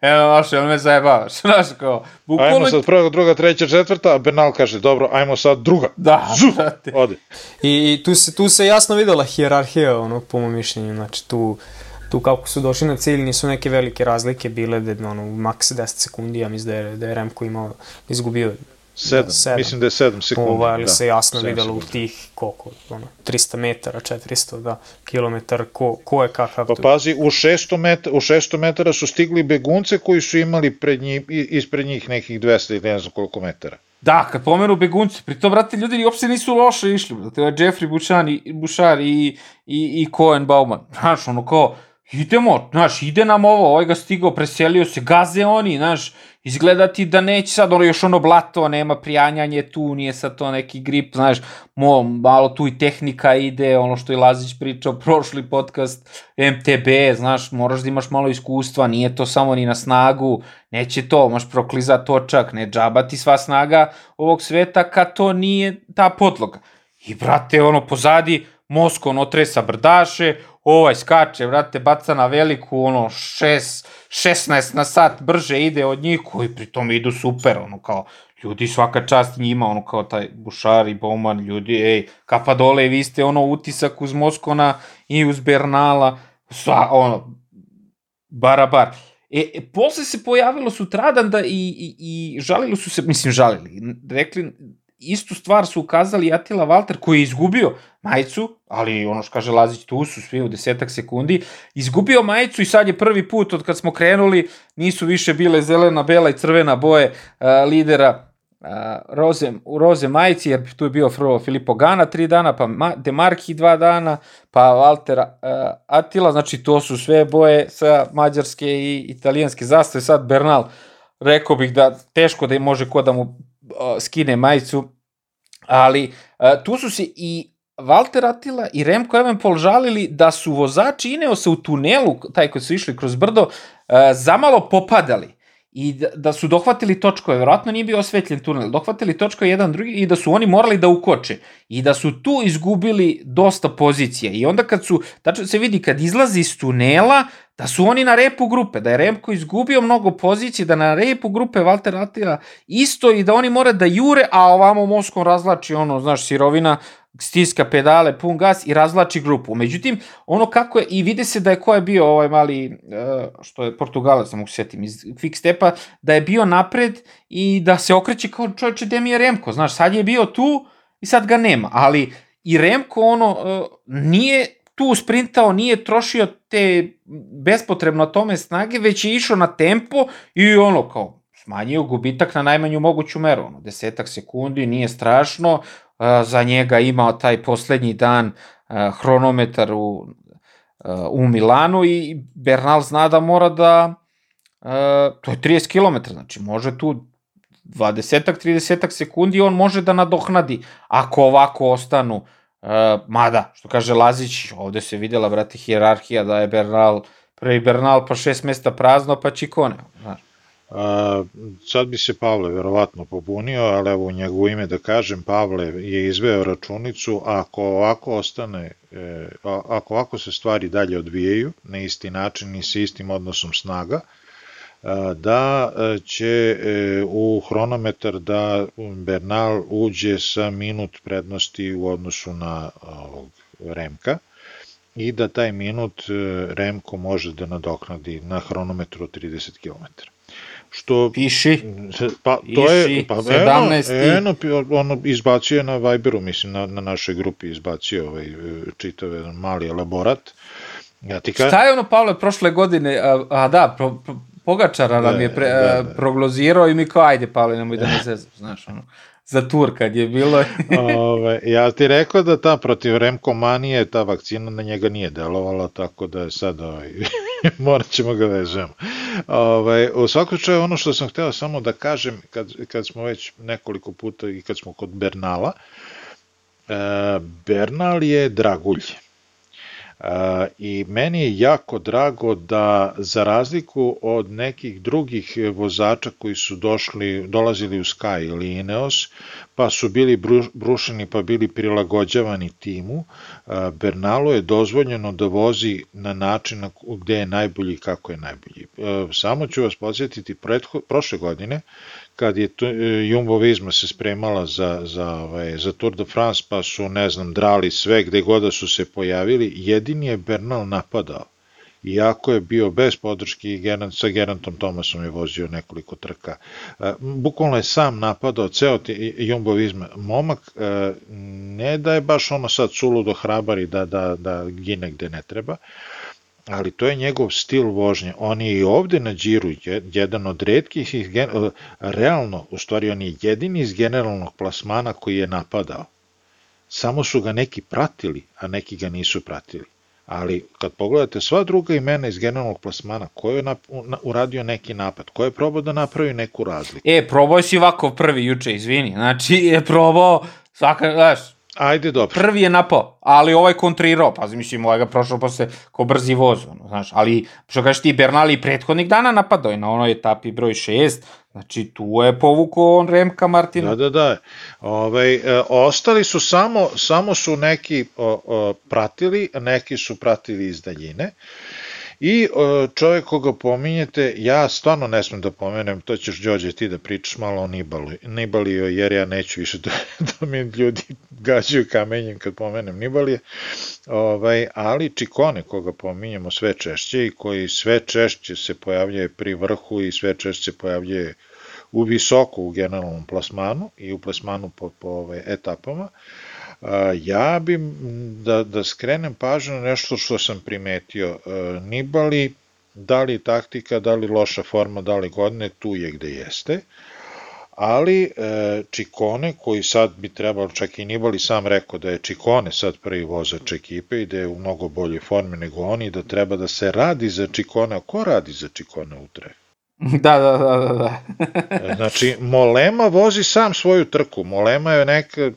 evo, vaš, jel me zajebavaš, znaš, kao, bukvalno... Ajmo sad prva, druga, treća, četvrta, a Bernal kaže, dobro, ajmo sad druga. Da, Zuf, ode. I, I tu se, tu se jasno videla hijerarhija, ono, po mom mišljenju, znači, tu, tu kako su došli na cilj nisu neke velike razlike bile da ono, maks 10 sekundi, ja mislim da je, da je Remko imao, izgubio 7, sedam. mislim da je 7 sekundi. Ovaj, ali da, se jasno videlo u tih, koliko, ono, 300 metara, 400, da, kilometar, ko, ko je kakav pa, tu. Pa pazi, u 600, metara, u 600 metara su stigli begunce koji su imali pred njih, ispred njih nekih 200 ili ne znam koliko metara. Da, kad pomenu begunci, pri to, brate, ljudi uopšte nisu loše išli, brate, Jeffrey Bouchard i, Bouchard i, i, i Cohen Bauman, znaš, ono kao, idemo, znaš, ide nam ovo, ovaj ga stigao, preselio se, gaze oni, znaš, izgleda ti da neće sad, ono još ono blato, nema prijanjanje tu, nije sad to neki grip, znaš, mo, malo tu i tehnika ide, ono što je Lazić pričao, prošli podcast, MTB, znaš, moraš da imaš malo iskustva, nije to samo ni na snagu, neće to, možeš proklizat točak, ne džabati sva snaga ovog sveta kad to nije ta podloga. I brate, ono, pozadi, Mosko ono tresa brdaše, ovaj skače, vrate, baca na veliku, ono, 6, 16 na sat brže ide od njih, koji pritom idu super, ono, kao, ljudi svaka čast njima, ono, kao taj Bušar i Bowman, ljudi, ej, kapa dole, vi ste, ono, utisak uz Moskona i uz Bernala, sva, ono, barabar. E, e posle se pojavilo sutradan da i, i, i žalili su se, mislim, žalili, rekli, istu stvar su ukazali Atila Valter koji je izgubio majicu, ali ono što kaže Lazić, tu su svi u desetak sekundi, izgubio majicu i sad je prvi put od kad smo krenuli, nisu više bile zelena, bela i crvena boje uh, lidera uh, roze, u roze majici, jer tu je bio prvo Filipo Gana tri dana, pa Ma, Demarki dva dana, pa Walter uh, Atila, znači to su sve boje sa mađarske i italijanske zastave, sad Bernal, rekao bih da teško da može ko da mu skine majicu, ali tu su se i Walter Attila i Remko Evenpol žalili da su vozači Ineosa u tunelu, taj koji su išli kroz brdo, zamalo popadali i da, da su dohvatili točkove, verovatno nije bio osvetljen tunel, dohvatili točkove jedan drugi i da su oni morali da ukoče. I da su tu izgubili dosta pozicija i onda kad su, tačno se vidi kad izlazi iz tunela, da su oni na repu grupe, da je Remko izgubio mnogo pozicije, da na repu grupe Walter Attila isto i da oni mora da jure, a ovamo Moskom razlači ono, znaš, sirovina, stiska pedale, pun gas i razlači grupu. Međutim, ono kako je, i vide se da je ko je bio ovaj mali, e, što je Portugalac, da mogu setim, iz quick stepa, da je bio napred i da se okreće kao čovječe gde mi je Remko, znaš, sad je bio tu i sad ga nema, ali i Remko ono e, nije tu sprintao, nije trošio te bespotrebno tome snage, već je išao na tempo i ono kao smanjio gubitak na najmanju moguću meru, ono, desetak sekundi, nije strašno, za njega imao taj poslednji dan hronometar u, u Milanu i Bernal zna da mora da to je 30 km, znači može tu 20 30 sekundi on može da nadohnadi ako ovako ostanu mada, što kaže Lazić, ovde se videla, brate, hijerarhija da je Bernal, prvi Bernal pa šest mesta prazno, pa Čikone, znaš. A, sad bi se Pavle verovatno pobunio, ali evo u njegovo ime da kažem, Pavle je izveo računicu, ako ovako ostane, e, ako ovako se stvari dalje odvijaju, na isti način i sa istim odnosom snaga, da e, će e, u hronometar da Bernal uđe sa minut prednosti u odnosu na ovog Remka i da taj minut Remko može da nadoknadi na hronometru 30 km što piši. Pa to je pa 17 eno, eno ono izbacio na Viberu mislim na, na našoj grupi izbacio ovaj čitav mali elaborat. Ja ti ka... Šta je ono Pavle prošle godine a, a da pro, pro, Pogačara nam je pre, da, da. proglozirao i mi kao ajde Pavle nemoj da ne zezam znaš ono za tur kad je bilo. Ove, ja ti rekao da ta protiv Remkomanije, ta vakcina na njega nije delovala, tako da je sad ovaj, morat ćemo ga vežemo. Ove, u svakom slučaju ono što sam hteo samo da kažem, kad, kad smo već nekoliko puta i kad smo kod Bernala, e, Bernal je dragulj. I meni je jako drago da za razliku od nekih drugih vozača koji su došli, dolazili u Sky ili Ineos, pa su bili brušeni pa bili prilagođavani timu, Bernalu je dozvoljeno da vozi na način gde je najbolji kako je najbolji. Samo ću vas podsjetiti, prošle godine kad je to, e, Jumbo Visma se spremala za, za, ovaj, za Tour de France, pa su, ne znam, drali sve gde god da su se pojavili, jedini je Bernal napadao. iako je bio bez podrške i Gerant, sa Gerantom Thomasom je vozio nekoliko trka. E, bukvalno je sam napadao ceo jumbovizma. Momak e, ne da je baš ono sad suludo hrabar i da, da, da gine gde ne treba, ali to je njegov stil vožnje. On je i ovde na džiru jedan od redkih, realno, u stvari on je jedini iz generalnog plasmana koji je napadao. Samo su ga neki pratili, a neki ga nisu pratili. Ali kad pogledate sva druga imena iz generalnog plasmana, ko je na, uradio neki napad, ko je probao da napravi neku razliku? E, probao si ovako prvi juče, izvini. Znači, je probao, svaka, znaš, Ajde, dobro. Prvi je napao, ali ovaj kontrirao, pa mislim, ovaj ga prošao posle ko brzi voz, ono, znaš, ali, što kažeš ti, Bernali prethodnih dana napadao je na onoj etapi broj 6, znači tu je povukao on Remka Martina. Da, da, da. Ove, ovaj, e, ostali su samo, samo su neki o, o, pratili, neki su pratili iz daljine. I e, čovjek koga pominjete, ja stvarno ne smem da pomenem, to ćeš Đorđe ti da pričaš malo o Nibali, Nibalio, jer ja neću više da, da mi ljudi gađaju kamenjem kad pomenem Nibalije, ovaj, ali Čikone koga pominjemo sve češće i koji sve češće se pojavljuje pri vrhu i sve češće se pojavljuje u visoko u generalnom plasmanu i u plasmanu po, po ovaj, etapama, Ja bi da, da skrenem pažnju na nešto što sam primetio. Nibali, da li taktika, da li loša forma, da li godine, tu je gde jeste. Ali e, Čikone, koji sad bi trebalo, čak i Nibali sam rekao da je Čikone sad prvi vozač ekipe i da je u mnogo bolje forme nego oni, da treba da se radi za Čikone. A ko radi za Čikone u trefu? Da, da, da, da. da. znači, Molema vozi sam svoju trku. Molema je neka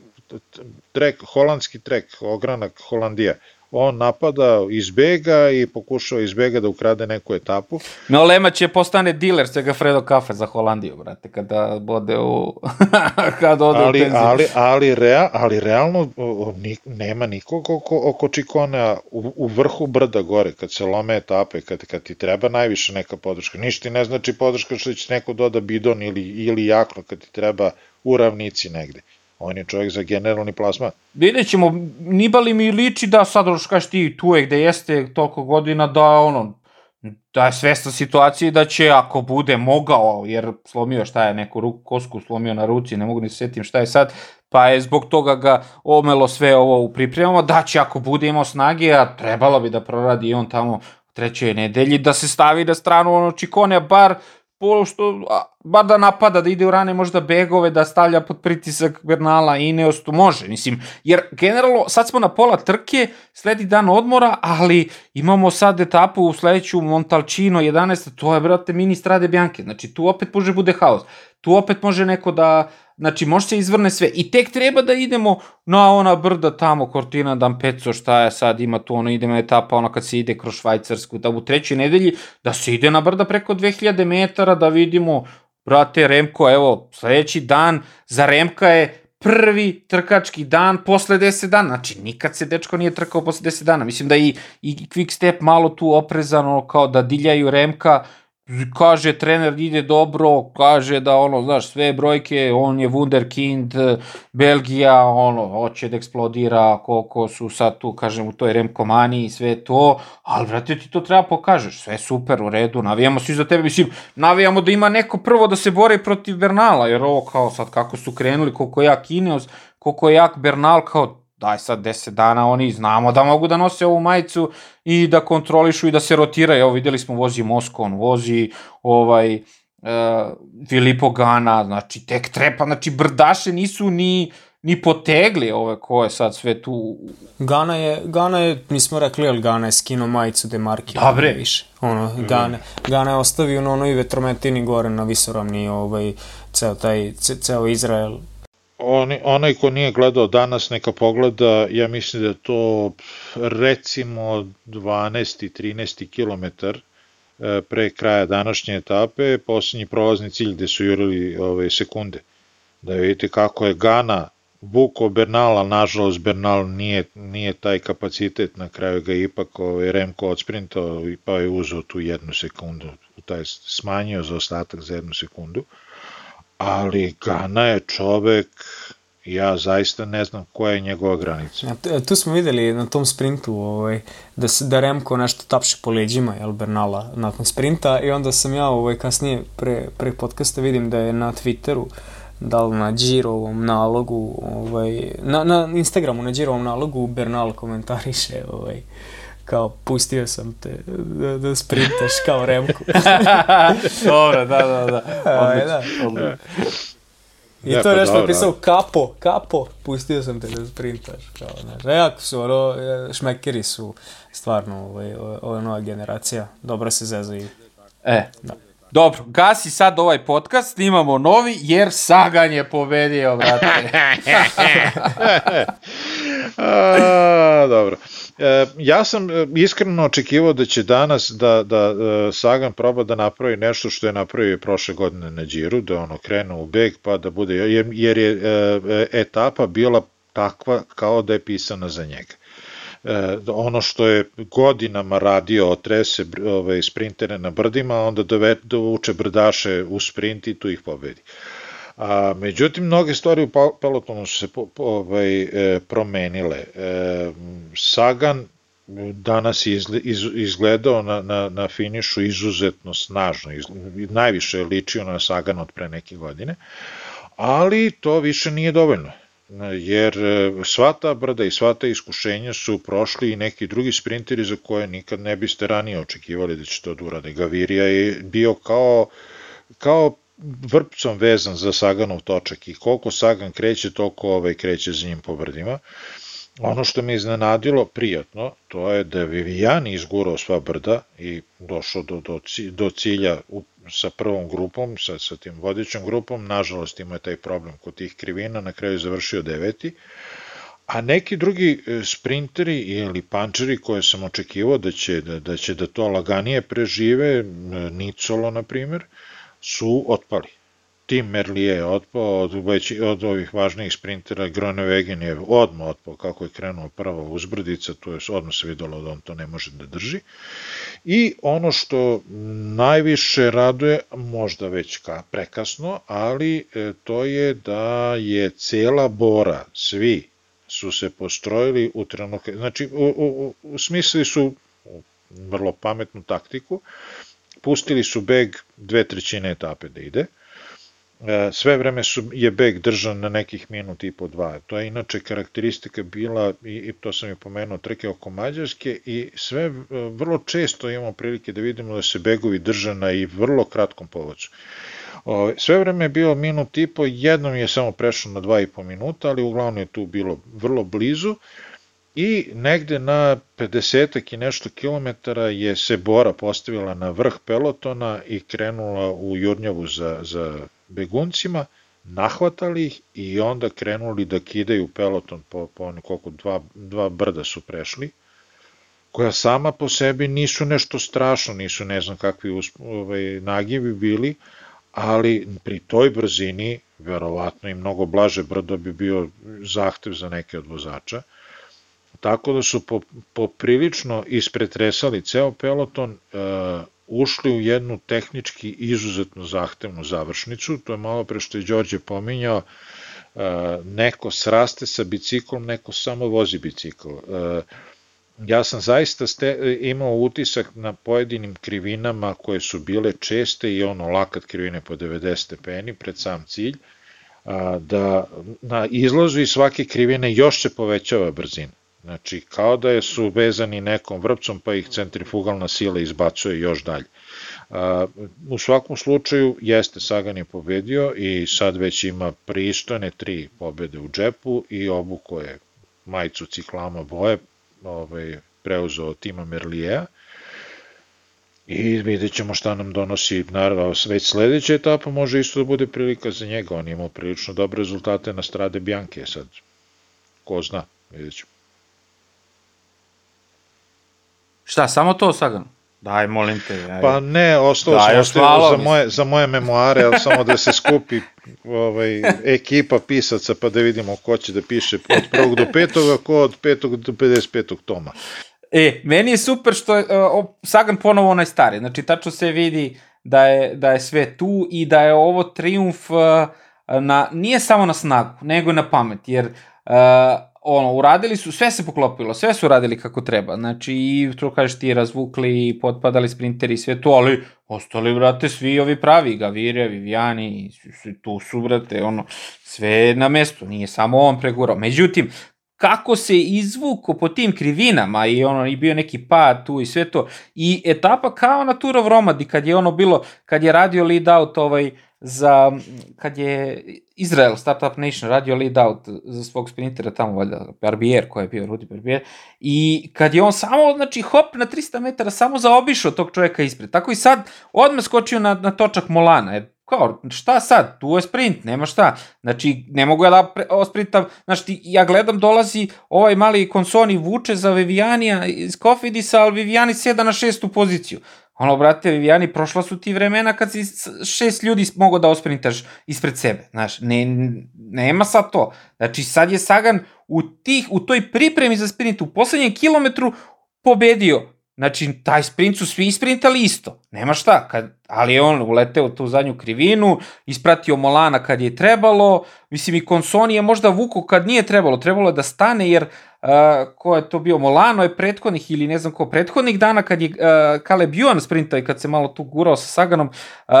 trek, holandski trek, ogranak Holandija. On napada, izbega i pokušava izbega da ukrade neku etapu. No, Lema će postane diler svega Fredo Kafe za Holandiju, brate, kada bode u... kada ode ali, u tenziju. Ali, ali, rea, ali realno ni, nema nikog oko, oko Čikona u, u vrhu brda gore, kad se lome etape, kad, kad ti treba najviše neka podrška. Ništa ti ne znači podrška što će neko doda bidon ili, ili jakno kad ti treba u ravnici negde. On je čovjek za generalni plasman. Vidjet ćemo, Nibali mi liči da sad, kaš ti, tu je gde jeste toliko godina, da ono, da je svesta situacije da će, ako bude mogao, jer slomio šta je, neku ruku, kosku slomio na ruci, ne mogu ni se setim šta je sad, pa je zbog toga ga omelo sve ovo u pripremama, da će ako bude imao snage, a trebalo bi da proradi on tamo trećoj nedelji, da se stavi na stranu ono Čikone, bar polo što, a, bar da napada, da ide u rane možda begove, da stavlja pod pritisak Bernala i Ineos, to može, mislim, jer generalno sad smo na pola trke, sledi dan odmora, ali imamo sad etapu u sledeću Montalcino 11, to je, brate, mini strade Bianche, znači tu opet može bude haos, tu opet može neko da, Znači, može se izvrne sve. I tek treba da idemo na ona brda tamo, Cortina d'Ampezzo, šta je sad, ima tu ono, idemo etapa, ono kad se ide kroz Švajcarsku, da u trećoj nedelji, da se ide na brda preko 2000 metara, da vidimo, brate, Remko, evo, sledeći dan za Remka je prvi trkački dan posle 10 dana. Znači, nikad se dečko nije trkao posle 10 dana. Mislim da i, i Quick Step malo tu oprezano kao da diljaju Remka, kaže trener ide dobro, kaže da ono, znaš, sve brojke, on je wunderkind, Belgija, ono, hoće da eksplodira, koliko su sad tu, kažem, u toj remkomani i sve to, ali, vrati, ti to treba pokažeš, sve super, u redu, navijamo svi za tebe, mislim, navijamo da ima neko prvo da se bori protiv Bernala, jer ovo kao sad kako su krenuli, koliko je jak Ineos, koliko je jak Bernal, kao daj sad 10 dana, oni znamo da mogu da nose ovu majicu i da kontrolišu i da se rotiraju. Evo videli smo vozi Moskon, vozi ovaj uh, Filipo Gana, znači tek trepa, znači brdaše nisu ni ni potegli ove ko je sad sve tu. Gana je, Gana je, nismo rekli, ali Gana je skino majicu de Marki. Dobre. Više. Ono, mm. Gana, Gana je ostavio na onoj vetrometini gore na visoravni, ovaj, ceo taj, ceo Izrael oni, onaj ko nije gledao danas neka pogleda, ja mislim da je to recimo 12. 13. kilometar e, pre kraja današnje etape, poslednji prolazni cilj gde su jurili ove sekunde. Da vidite kako je Gana vuko Bernala, nažalost Bernal nije, nije taj kapacitet, na kraju ga ipak ovaj, Remko odsprintao pa je uzao tu jednu sekundu, taj smanjio za ostatak za jednu sekundu ali Gana je čovek Ja zaista ne znam koja je njegova granica. Ja, tu smo videli na tom sprintu ovaj, da, se, da Remko nešto tapše po leđima jel, Bernala nakon sprinta i onda sam ja ovaj, kasnije pre, pre podcasta vidim da je na Twitteru da li na Girovom nalogu, ovaj, na, na Instagramu na Girovom nalogu Bernal komentariše ovaj, kao pustio sam te da, da sprintaš kao Remko. Dobro, da, da, da. Odlično, da. odlično. I ja, to je pa nešto napisao kapo, kapo, pustio sam te da sprintaš. Kao, znaš, jako su, ono, šmekeri su stvarno ovaj, ova nova generacija. Dobro se zezaju. E, da. Dobro, gasi sad ovaj podcast, snimamo novi, jer Sagan je pobedio, brate. A, dobro. E, ja sam e, iskreno očekivao da će danas da, da e, Sagan proba da napravi nešto što je napravio prošle godine na Điru, da ono krenu u beg pa da bude, jer, jer je etapa bila takva kao da je pisana za njega ono što je godinama radio otrese ovaj, sprintere na brdima, onda dovuče brdaše u sprint i tu ih pobedi. A, međutim, mnoge stvari u pelotonu su se po, po, ovaj, e, promenile. E, Sagan danas je izgledao na, na, na finišu izuzetno snažno, iz, najviše je ličio na Sagan od pre neke godine, ali to više nije dovoljno jer e, sva ta brda i sva ta iskušenja su prošli i neki drugi sprinteri za koje nikad ne biste ranije očekivali da će to da urade. Gavirija je bio kao, kao vrpcom vezan za Saganov točak i koliko Sagan kreće, toliko ovaj kreće za njim po brdima. Ono što me iznenadilo prijatno, to je da je Viviani izgurao sva brda i došao do, do, do cilja u, sa prvom grupom, sa, sa tim vodećom grupom, nažalost ima je taj problem kod tih krivina, na kraju je završio deveti, a neki drugi e, sprinteri ili pančeri koje sam očekivao da će da, da će da to laganije prežive, Nicolo na primjer, su otpali. Tim Merlije je otpao, od, već, od ovih važnijih sprintera Gronewegen je odmah otpao kako je krenuo prva uzbrdica, to je odmah se videlo da on to ne može da drži. I ono što najviše raduje, možda već ka prekasno, ali e, to je da je cela Bora, svi su se postrojili u trenutku, znači u, u, u smisli su vrlo pametnu taktiku, pustili su beg dve trećine etape da ide, e, sve vreme su, je beg držan na nekih minut i po dva. To je inače karakteristika bila, i, i to sam je pomenuo, trke oko Mađarske i sve, e, vrlo često imamo prilike da vidimo da se begovi drže na i vrlo kratkom povocu. Sve vreme je bilo minut i po, jednom je samo prešao na dva i po minuta, ali uglavnom je tu bilo vrlo blizu i negde na 50 i nešto kilometara je se Bora postavila na vrh pelotona i krenula u Jurnjavu za, za beguncima, nahvatali ih i onda krenuli da kidaju peloton po, po koliko dva, dva brda su prešli, koja sama po sebi nisu nešto strašno, nisu ne znam kakvi ovaj, nagivi bili, ali pri toj brzini, verovatno i mnogo blaže brdo bi bio zahtev za neke od vozača, tako da su poprilično ispretresali ceo peloton, e, ušli u jednu tehnički izuzetno zahtevnu završnicu, to je malo pre što je Đorđe pominjao, e, neko sraste sa biciklom, neko samo vozi bicikl. E, ja sam zaista ste, imao utisak na pojedinim krivinama koje su bile česte i ono lakat krivine po 90 stepeni pred sam cilj, da na izlazu iz svake krivine još se povećava brzina. Znači, kao da je su vezani nekom vrpcom, pa ih centrifugalna sila izbacuje još dalje. U svakom slučaju, jeste, Sagan je pobedio i sad već ima pristojne tri pobede u džepu i obu koje majicu ciklama boje ovaj, preuzeo tima Merlijeja i vidjet ćemo šta nam donosi, naravno, već sledeća etapa može isto da bude prilika za njega, on je imao prilično dobre rezultate na strade Bjanke sad, ko zna, vidjet ćemo. Šta, samo to Sagan? Daj, molim te. Aj. Pa ne, ostalo sam ostavio za moje, za moje memoare, ali samo da se skupi ovaj, ekipa pisaca pa da vidimo ko će da piše od prvog do petog, a ko od petog do 55. toma. E, meni je super što je uh, Sagan ponovo onaj stari, znači tačno se vidi da je, da je sve tu i da je ovo triumf uh, na, nije samo na snagu, nego na pamet, jer uh, ono, uradili su, sve se poklopilo, sve su radili kako treba, znači i to kažeš ti razvukli, potpadali sprinteri i sve to, ali ostali, brate, svi ovi pravi, Gavire, Viviani, tu su, brate, ono, sve na mestu, nije samo on pregurao. Međutim, kako se izvuko po tim krivinama i ono i bio neki pad tu i sve to i etapa kao na Tour of Romadi kad je ono bilo kad je radio lead out ovaj za kad je Izrael Startup Nation radio lead out za svog sprintera tamo valjda Barbier koji je bio Rudi Barbier. I kad je on samo znači hop na 300 metara samo zaobišao tog čovjeka ispred. Tako i sad odmah skočio na, na točak Molana. Jer kao, šta sad, tu je sprint, nema šta. Znači, ne mogu ja da sprintam, znači, ja gledam, dolazi ovaj mali konsoni vuče za Vivianija iz Kofidisa, ali Vivijani seda na šestu poziciju. Ono, brate, Vivijani, prošla su ti vremena kad si šest ljudi mogo da osprintaš ispred sebe, znaš, ne, nema sad to. Znači, sad je Sagan u, tih, u toj pripremi za sprint, u poslednjem kilometru pobedio Znači, taj sprint su svi isprintali isto. Nema šta, kad, ali je on uleteo tu zadnju krivinu, ispratio Molana kad je trebalo, mislim i Konsoni je možda vuko kad nije trebalo, trebalo je da stane jer uh, ko je to bio, Molano je prethodnih ili ne znam ko, prethodnih dana kad je uh, Caleb Ewan sprintao i kad se malo tu gurao sa Saganom, uh,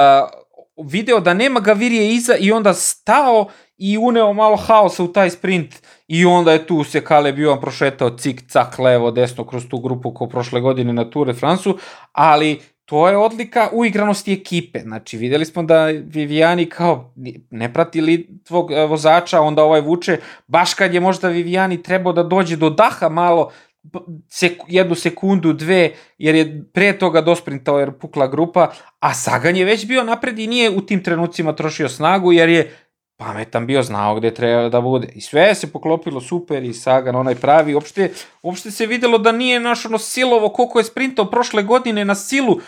video da nema Gavirije iza i onda stao i uneo malo haosa u taj sprint i onda je tu se Kale bio prošetao cik, cak, levo, desno kroz tu grupu ko prošle godine na Tour de France-u, ali to je odlika uigranosti ekipe. Znači, videli smo da Viviani kao ne prati li tvog e, vozača, onda ovaj vuče, baš kad je možda Viviani trebao da dođe do daha malo, sek, jednu sekundu, dve, jer je pre toga dosprintao jer pukla grupa, a Sagan je već bio napred i nije u tim trenucima trošio snagu, jer je pametan bio, znao gde treba da bude. I sve se poklopilo super i Sagan onaj pravi. Uopšte, uopšte se videlo da nije naš ono silovo koliko je sprintao prošle godine na silu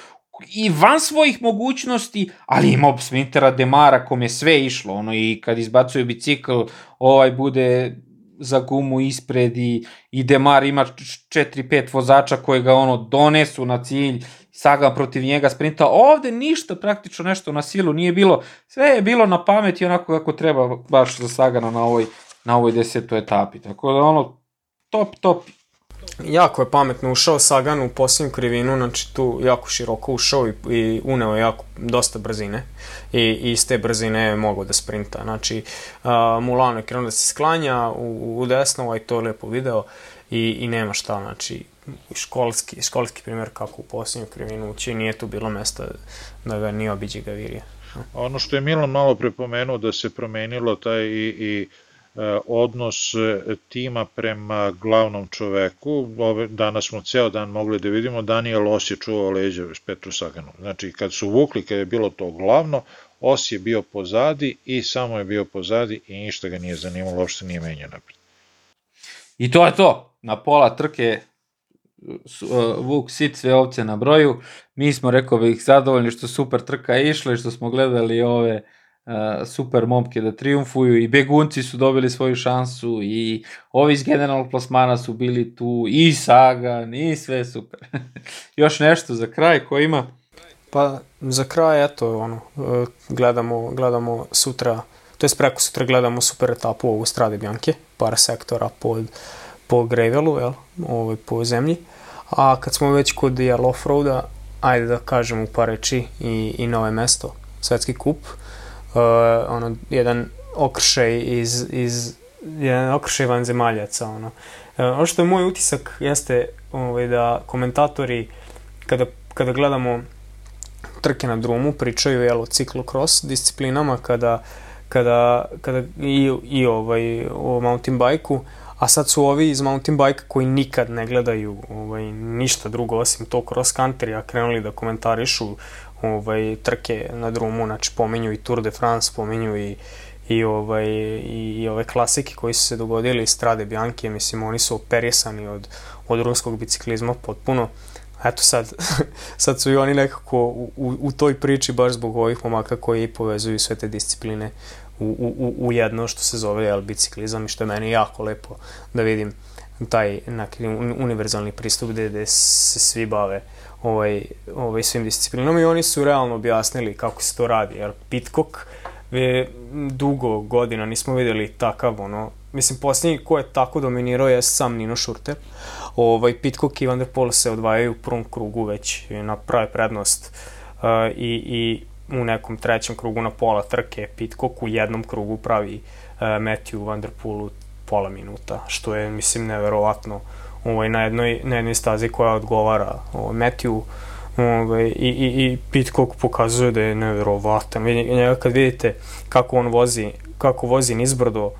i van svojih mogućnosti, ali imao sprintera Demara kom je sve išlo, ono i kad izbacuje bicikl, ovaj bude za gumu ispred i, i Demar ima 4-5 vozača koje ga ono donesu na cilj Sagan protiv njega sprinta. Ovde ništa praktično nešto na silu nije bilo. Sve je bilo na pameti onako kako treba baš za Sagana na ovoj, na ovoj desetoj etapi. Tako da ono, top, top. Jako je pametno ušao Sagan u posljednju krivinu, znači tu jako široko ušao i, i uneo jako dosta brzine i, i iz te brzine je mogao da sprinta. Znači, uh, Mulano je krenuo da se sklanja u, u desno, ovaj to je lepo video i, i nema šta, znači školski, školski primjer kako u posljednju krivinu ući, nije tu bilo mesta da ga nije obiđe Gavirija. Ono što je Milan malo prepomenuo da se promenilo taj i, i e, odnos e, tima prema glavnom čoveku. Ove, danas smo ceo dan mogli da vidimo, Daniel Os je čuvao leđa Petru Saganu. Znači, kad su vukli, kad je bilo to glavno, Os je bio pozadi i samo je bio pozadi i ništa ga nije zanimalo, uopšte nije menjao napred. I to je to. Na pola trke Vuk sit sve ovce na broju. Mi smo, rekao bih, zadovoljni što super trka je išla i što smo gledali ove uh, super momke da triumfuju i begunci su dobili svoju šansu i ovi iz generalnog plasmana su bili tu i Sagan i sve super. Još nešto za kraj ko ima? Pa za kraj eto ono uh, gledamo gledamo sutra to je preko sutra gledamo super etapu u Strade Bianche, par sektora pod po gravelu, jel, ovaj, po zemlji. A kad smo već kod jel, offroada, ajde da kažem u par reči i, i nove mesto, svetski kup, uh, ono, jedan okršaj iz, iz jedan okršaj vanzemaljaca, ono. Uh, ono što je moj utisak jeste ovaj, da komentatori kada, kada gledamo trke na drumu pričaju jel, o ciklokros disciplinama kada, kada, kada i, i ovaj, o mountain bajku, a sad su ovi iz mountain bike koji nikad ne gledaju ovaj, ništa drugo osim to cross country, a krenuli da komentarišu ovaj, trke na drumu, znači pominju i Tour de France, pominju i i ovaj i, i ove klasike koji su se dogodili iz Strade Bianche, mislim oni su operisani od od ruskog biciklizma potpuno. Eto sad, sad su i oni nekako u, u, u toj priči baš zbog ovih momaka koji povezuju sve te discipline u, u, u jedno što se zove jel, biciklizam i što je meni jako lepo da vidim taj neki univerzalni pristup gde, gde se svi bave ovaj, ovaj svim disciplinama i oni su realno objasnili kako se to radi. Jer Pitcock ve, dugo godina nismo videli takav, ono, mislim, posljednji ko je tako dominirao je sam Nino Šurter. Ovaj, Pitcock i Van der Poel se odvajaju u prvom krugu već na prave prednost uh, i, i u nekom trećem krugu na pola trke Pitcock u jednom krugu pravi uh, Matthew Van der Poelu pola minuta, što je, mislim, neverovatno ovaj, na, jednoj, na jednoj stazi koja odgovara ovaj, Matthew ovaj, i, i, i Pitcock pokazuje da je neverovatan. Njega kad vidite kako on vozi, kako vozi nizbrdo, uh,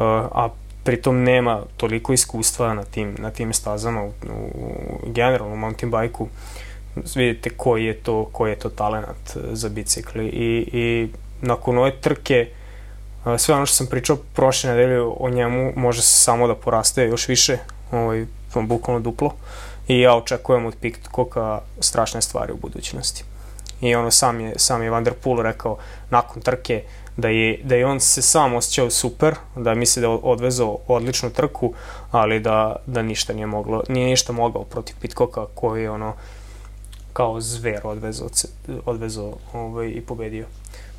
a pritom nema toliko iskustva na tim, na tim stazama u, u generalnom mountain bajku, vidite koji je to, koji je to talent za bicikli i, i nakon ove trke sve ono što sam pričao prošle nedelje o njemu može se samo da poraste još više, ovaj, bukvalno duplo i ja očekujem od Pitcocka strašne stvari u budućnosti. I ono sam je, sam je Van der Poel rekao nakon trke da je, da je on se sam osjećao super, da misli da je odvezao odličnu trku, ali da, da ništa nije moglo, nije ništa mogao protiv Pitcocka koji je ono kao zver odvezao, odvezao ovaj, i pobedio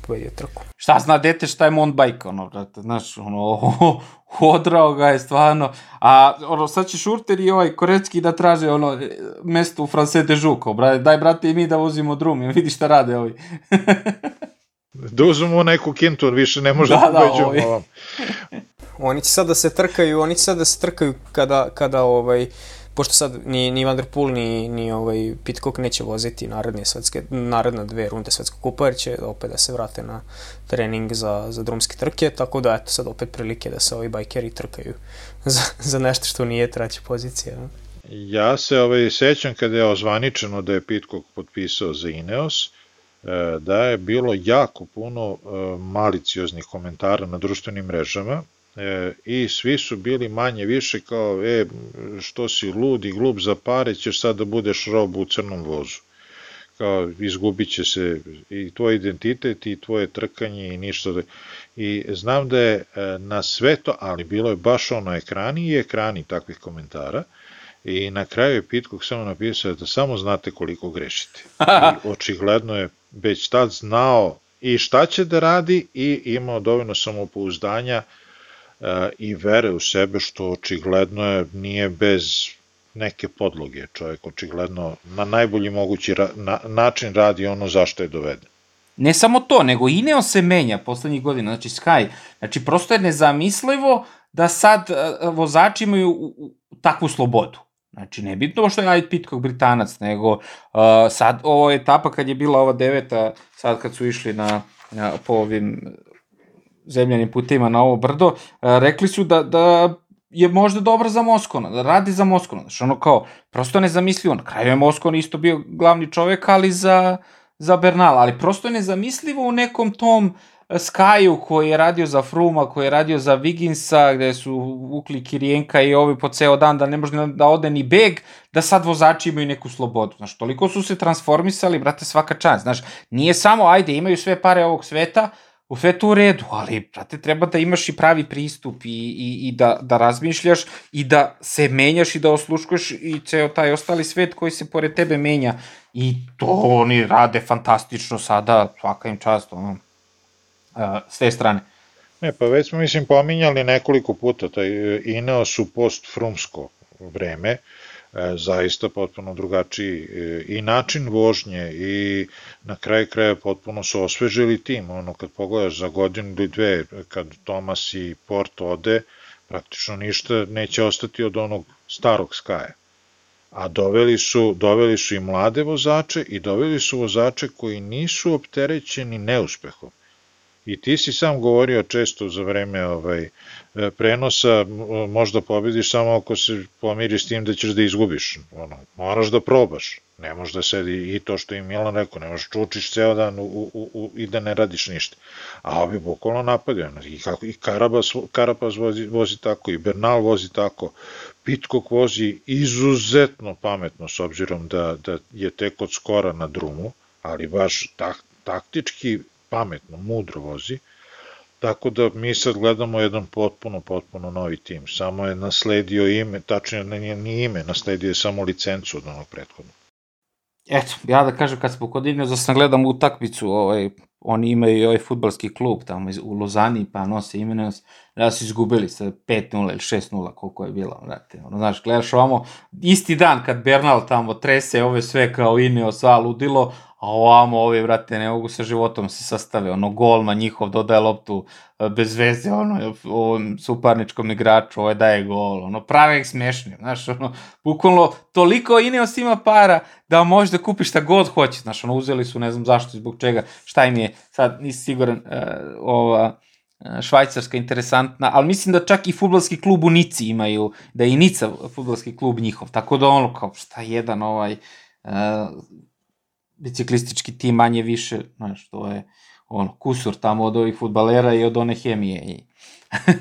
pobedio trku. Šta zna dete šta je mountain bike, ono, brate, znaš, ono, odrao ga je stvarno, a ono, sad će Šurter i ovaj Korecki da traže ono, mesto u France de Žuko, brate, daj brate i mi da vozimo drum, vidi šta rade ovi. da uzmemo neku kintu, više ne može da, da pobeđujemo da, ovom. oni će sad da se trkaju, oni će sad da se trkaju kada, kada ovaj, pošto sad ni, ni Van der Poel ni, ni ovaj Pitcock neće voziti naredne svetske, naredne dve runde svetskog kupa, jer će opet da se vrate na trening za, za drumske trke, tako da eto sad opet prilike da se ovi bajkeri trkaju za, za nešto što nije treća pozicija. Ja se ovaj, sećam kada je ozvaničeno da je Pitcock potpisao za Ineos, e, da je bilo jako puno e, malicioznih komentara na društvenim mrežama, e, i svi su bili manje više kao, e, što si lud i glup za pare, ćeš sad da budeš rob u crnom vozu. Kao, izgubit će se i tvoj identitet i tvoje trkanje i ništa. Da... I znam da je e, na sve to, ali bilo je baš ono ekrani i ekrani takvih komentara, i na kraju je Pitcock samo napisao da samo znate koliko grešite. I očigledno je već tad znao i šta će da radi i imao dovoljno samopouzdanja i vere u sebe, što očigledno je, nije bez neke podloge. Čovjek očigledno na najbolji mogući ra na, način radi ono zašto je doveden. Ne samo to, nego Ineo se menja poslednjih godina, znači Sky. Znači, prosto je nezamislivo da sad uh, vozači imaju takvu slobodu. Znači, ne bitno što je Ait Pitcock Britanac, nego uh, sad ovo etapa kad je bila ova deveta, sad kad su išli na, na po ovim zemljanim putima na ovo brdo, e, rekli su da, da je možda dobro za Moskona, da radi za Moskona. Znači ono kao, prosto nezamislivo. Na kraju je Moskon isto bio glavni čovek, ali za, za Bernal. Ali prosto nezamislivo u nekom tom e, Skyu koji je radio za Fruma, koji je radio za Viginsa, gde su vukli Kirijenka i ovi po ceo dan da ne može da ode ni beg, da sad vozači imaju neku slobodu. Znaš, toliko su se transformisali, brate, svaka čast. Znaš, nije samo, ajde, imaju sve pare ovog sveta, u sve to u redu, ali, brate, treba da imaš i pravi pristup i, i, i da, da razmišljaš i da se menjaš i da osluškuješ i ceo taj ostali svet koji se pored tebe menja. I to oni rade fantastično sada, svaka im čast, ono, s te strane. Ne, pa već smo, mislim, pominjali nekoliko puta, taj e, Ineos u post-frumsko vreme, E, zaista potpuno drugačiji e, i način vožnje i na kraju kraja potpuno su osvežili tim, ono kad pogledaš za godinu ili dve kad Tomas i Porto ode, praktično ništa neće ostati od onog starog Skaja. A doveli su, doveli su i mlade vozače i doveli su vozače koji nisu opterećeni neuspehom. I ti si sam govorio često za vreme ovaj, e, prenosa, možda pobediš samo ako se pomiriš s tim da ćeš da izgubiš. Ono, moraš da probaš. Ne možeš da sedi i to što je Milan rekao, ne možeš čučiš ceo dan u, u, u, i da ne radiš ništa. A ovi bukvalno napadaju. I, kako, i Karabas, Karabas vozi, vozi tako, i Bernal vozi tako. Pitkok vozi izuzetno pametno s obzirom da, da je tek od skora na drumu, ali baš tak, taktički pametno, mudro vozi, tako da mi sad gledamo jedan potpuno, potpuno novi tim. Samo je nasledio ime, tačnije nije ni ime, nasledio je samo licencu od onog prethodnog. Eto, ja da kažem, kad smo kod Ineosa sam gledam utakmicu ovaj, oni imaju i ovaj futbalski klub tamo u Lozani, pa nose Ineos, da su izgubili sa 5-0 ili 6-0, koliko je bilo, vrate. Ono, znaš, gledaš ovamo, isti dan kad Bernal tamo trese ove sve kao Ineos, a ludilo, a ovamo ovi, vrate, ne mogu sa životom se sastave, ono, golma njihov dodaje loptu e, bez veze, ono, ovom suparničkom igraču, ovaj daje gol, ono, prave ih smešni, znaš, ono, bukvalno, toliko Ineos ima para da možeš da kupiš šta god hoće, znaš, ono, uzeli su, ne znam zašto, zbog čega, šta im je, sad nisi siguran, uh, ova, e, švajcarska interesantna, ali mislim da čak i futbalski klub u Nici imaju, da je i Nica futbalski klub njihov, tako da ono kao šta jedan ovaj uh, biciklistički tim manje više, znaš, to je ono, kusur tamo od ovih futbalera i od one hemije. I...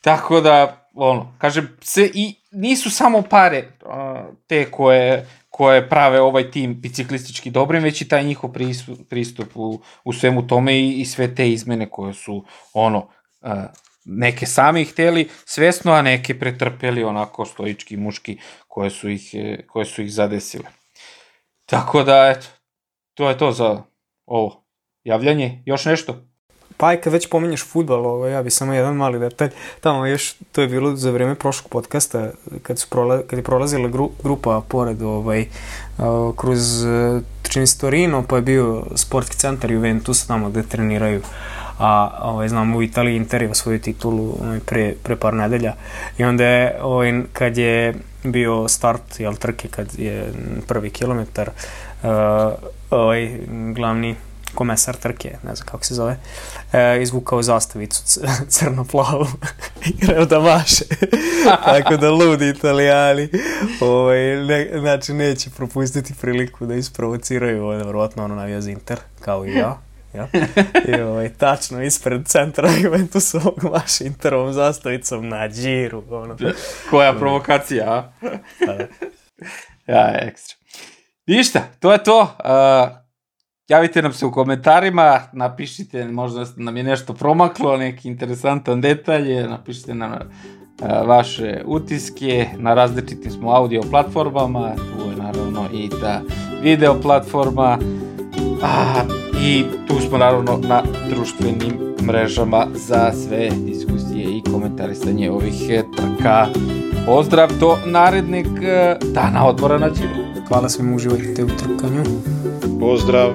Tako da, ono, kažem, se i nisu samo pare uh, te koje, koje prave ovaj tim biciklistički dobrim, već i taj njihov pristup, pristup u, u svemu tome i, i sve te izmene koje su, ono, uh, neke sami hteli svesno, a neke pretrpeli onako stoički muški koje su ih, koje su ih zadesile. Tako da, eto, to je to za ovo javljanje. Još nešto? Pa i kad već pominješ futbol, ovo, ja bi samo jedan mali detalj. Tamo još, to je bilo za vreme prošlog podcasta, kad, su prola, kad je prolazila gru, grupa pored ovaj, kroz uh, pa je bio sportski centar Juventus tamo gde treniraju. A ovaj, znam, u Italiji Inter je svoju titulu ovaj, pre, pre par nedelja. I onda je, ovaj, kad je bio start jel, trke, kad je prvi kilometar, uh, ovaj, glavni komesar trke, ne znam kako se zove, e, izvukao zastavicu crno-plavu i kreo da maše. Tako da ludi italijani ovaj, ne, znači neće propustiti priliku da isprovociraju, ovaj, verovatno ono navija za Inter, kao i ja. Ja? I ovaj, tačno ispred centra Juventusovog maše Interovom zastavicom na džiru. Ono. Koja provokacija, a? Pa da. ja, ekstra. Ništa, to je to. Uh, javite nam se u komentarima, napišite, možda nam je nešto promaklo, neki interesantan detalj, napišite nam uh, vaše utiske, na različitim smo audio platformama, tu je naravno i ta video platforma, a, i tu smo naravno na društvenim mrežama za sve diskusije i komentarisanje ovih trka. Pozdrav do narednih dana odbora na Čiru. Hvala svima, uživajte u trkanju. Pozdrav!